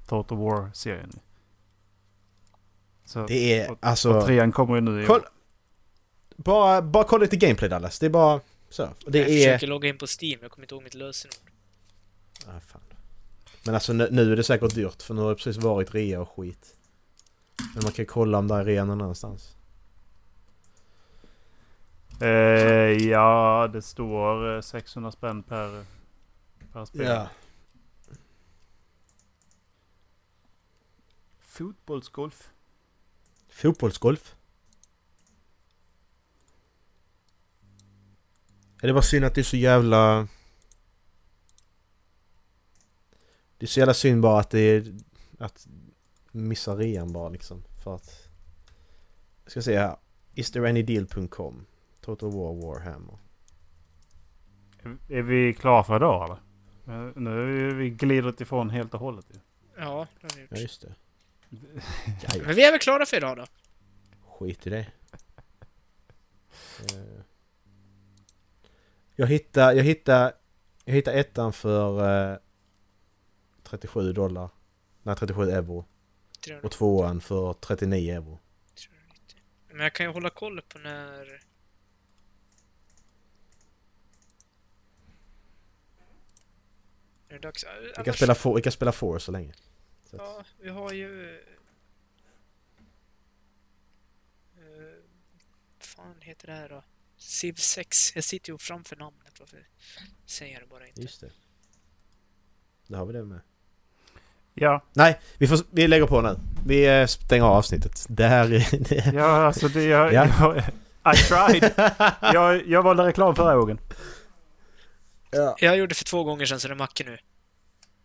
[SPEAKER 3] Total War-serien. Så,
[SPEAKER 5] Det är
[SPEAKER 3] och,
[SPEAKER 5] alltså...
[SPEAKER 3] och trean kommer ju nu i
[SPEAKER 5] Koll, bara, bara kolla lite gameplay Dallas. Det är bara så. Och
[SPEAKER 4] jag
[SPEAKER 5] Det är...
[SPEAKER 4] försöker logga in på Steam, jag kommer inte ihåg mitt lösenord.
[SPEAKER 5] Ah, fan. Men alltså nu, nu är det säkert dyrt för nu har det precis varit rea och skit. Men man kan ju kolla om det är rea någon annanstans.
[SPEAKER 3] Eh, ja, det står eh, 600 spänn per, per spel. Fotbollsgolf.
[SPEAKER 5] Fotbollsgolf. Är det bara synd att det är så jävla... Det är så jävla synd bara att det är... Att missa rean bara liksom. För att... Jag ska se här. Total War Warhammer.
[SPEAKER 3] Är, vi klara för idag eller? Eh, Nu är vi glidit ifrån helt och hållet. ju.
[SPEAKER 4] Ja, det har vi gjort.
[SPEAKER 5] Ja just det.
[SPEAKER 4] Men vi är väl klara för idag då?
[SPEAKER 5] Skit i det. Eh, Jag hittar, jag hittar, jag hittar ettan för eh, 37 dollar. Nej 37 euro.
[SPEAKER 4] 300,
[SPEAKER 5] Och tvåan för 39 euro.
[SPEAKER 4] 390. Men jag kan ju hålla koll på när... Är det dags?
[SPEAKER 5] Vi kan
[SPEAKER 4] Annars-
[SPEAKER 5] spela, for, vi kan spela Four så länge. Så att-
[SPEAKER 4] Ja, vi har ju... Uh, fan heter det här då? Civ 6. Jag sitter ju framför namnet. Varför säger jag det bara inte?
[SPEAKER 5] Just det. Då har vi det med.
[SPEAKER 3] Ja,
[SPEAKER 5] Nej, vi, får, vi lägger på nu. Vi eh, stänger av avsnittet. Det här är... Det,
[SPEAKER 3] ja alltså det... Jag,
[SPEAKER 5] Ja.
[SPEAKER 3] jag, I tried. jag, jag valde reklam förra gången.
[SPEAKER 5] Ja.
[SPEAKER 4] Jag gjorde det för två gånger sedan så det är Macke nu.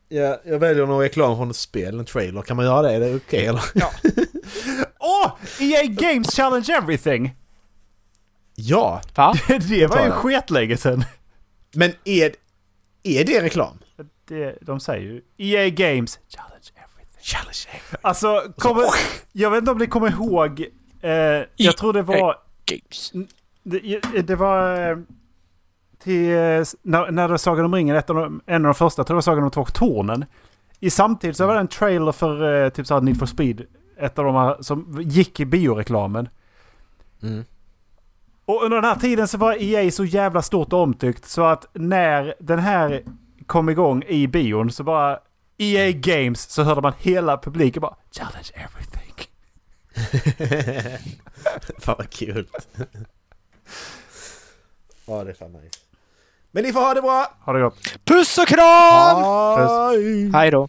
[SPEAKER 5] Ja, jag väljer någon reklam från ett spel, en trailer. Kan man göra det? Är det okej eller?
[SPEAKER 3] Åh! EA Games Challenge Everything!
[SPEAKER 5] Ja!
[SPEAKER 4] Va?
[SPEAKER 3] det var ju
[SPEAKER 5] jag.
[SPEAKER 3] skitlänge sedan.
[SPEAKER 5] Men är, är det reklam?
[SPEAKER 3] Det, de säger ju EA Games Challenge Everything.
[SPEAKER 5] Challenge
[SPEAKER 3] Alltså, kommer, jag vet inte om ni kommer ihåg. Eh, jag tror det var...
[SPEAKER 4] Games.
[SPEAKER 3] Det, det var... Till, eh, när, när det var Sagan om ringen, ett av de, en av de första, jag tror det var Sagan om två tornen. I samtidigt så var det en trailer för eh, typ såhär Need for Speed. Ett av de här som gick i bioreklamen.
[SPEAKER 5] Mm.
[SPEAKER 3] Och under den här tiden så var EA så jävla stort och omtyckt så att när den här kom igång i bion så bara EA Games så hörde man hela publiken bara Challenge everything.
[SPEAKER 5] fan vad kul. ja, det är fan nice. Men ni får ha det bra!
[SPEAKER 3] Har det gått?
[SPEAKER 4] Puss och kram!
[SPEAKER 5] Hej!
[SPEAKER 4] Hej då!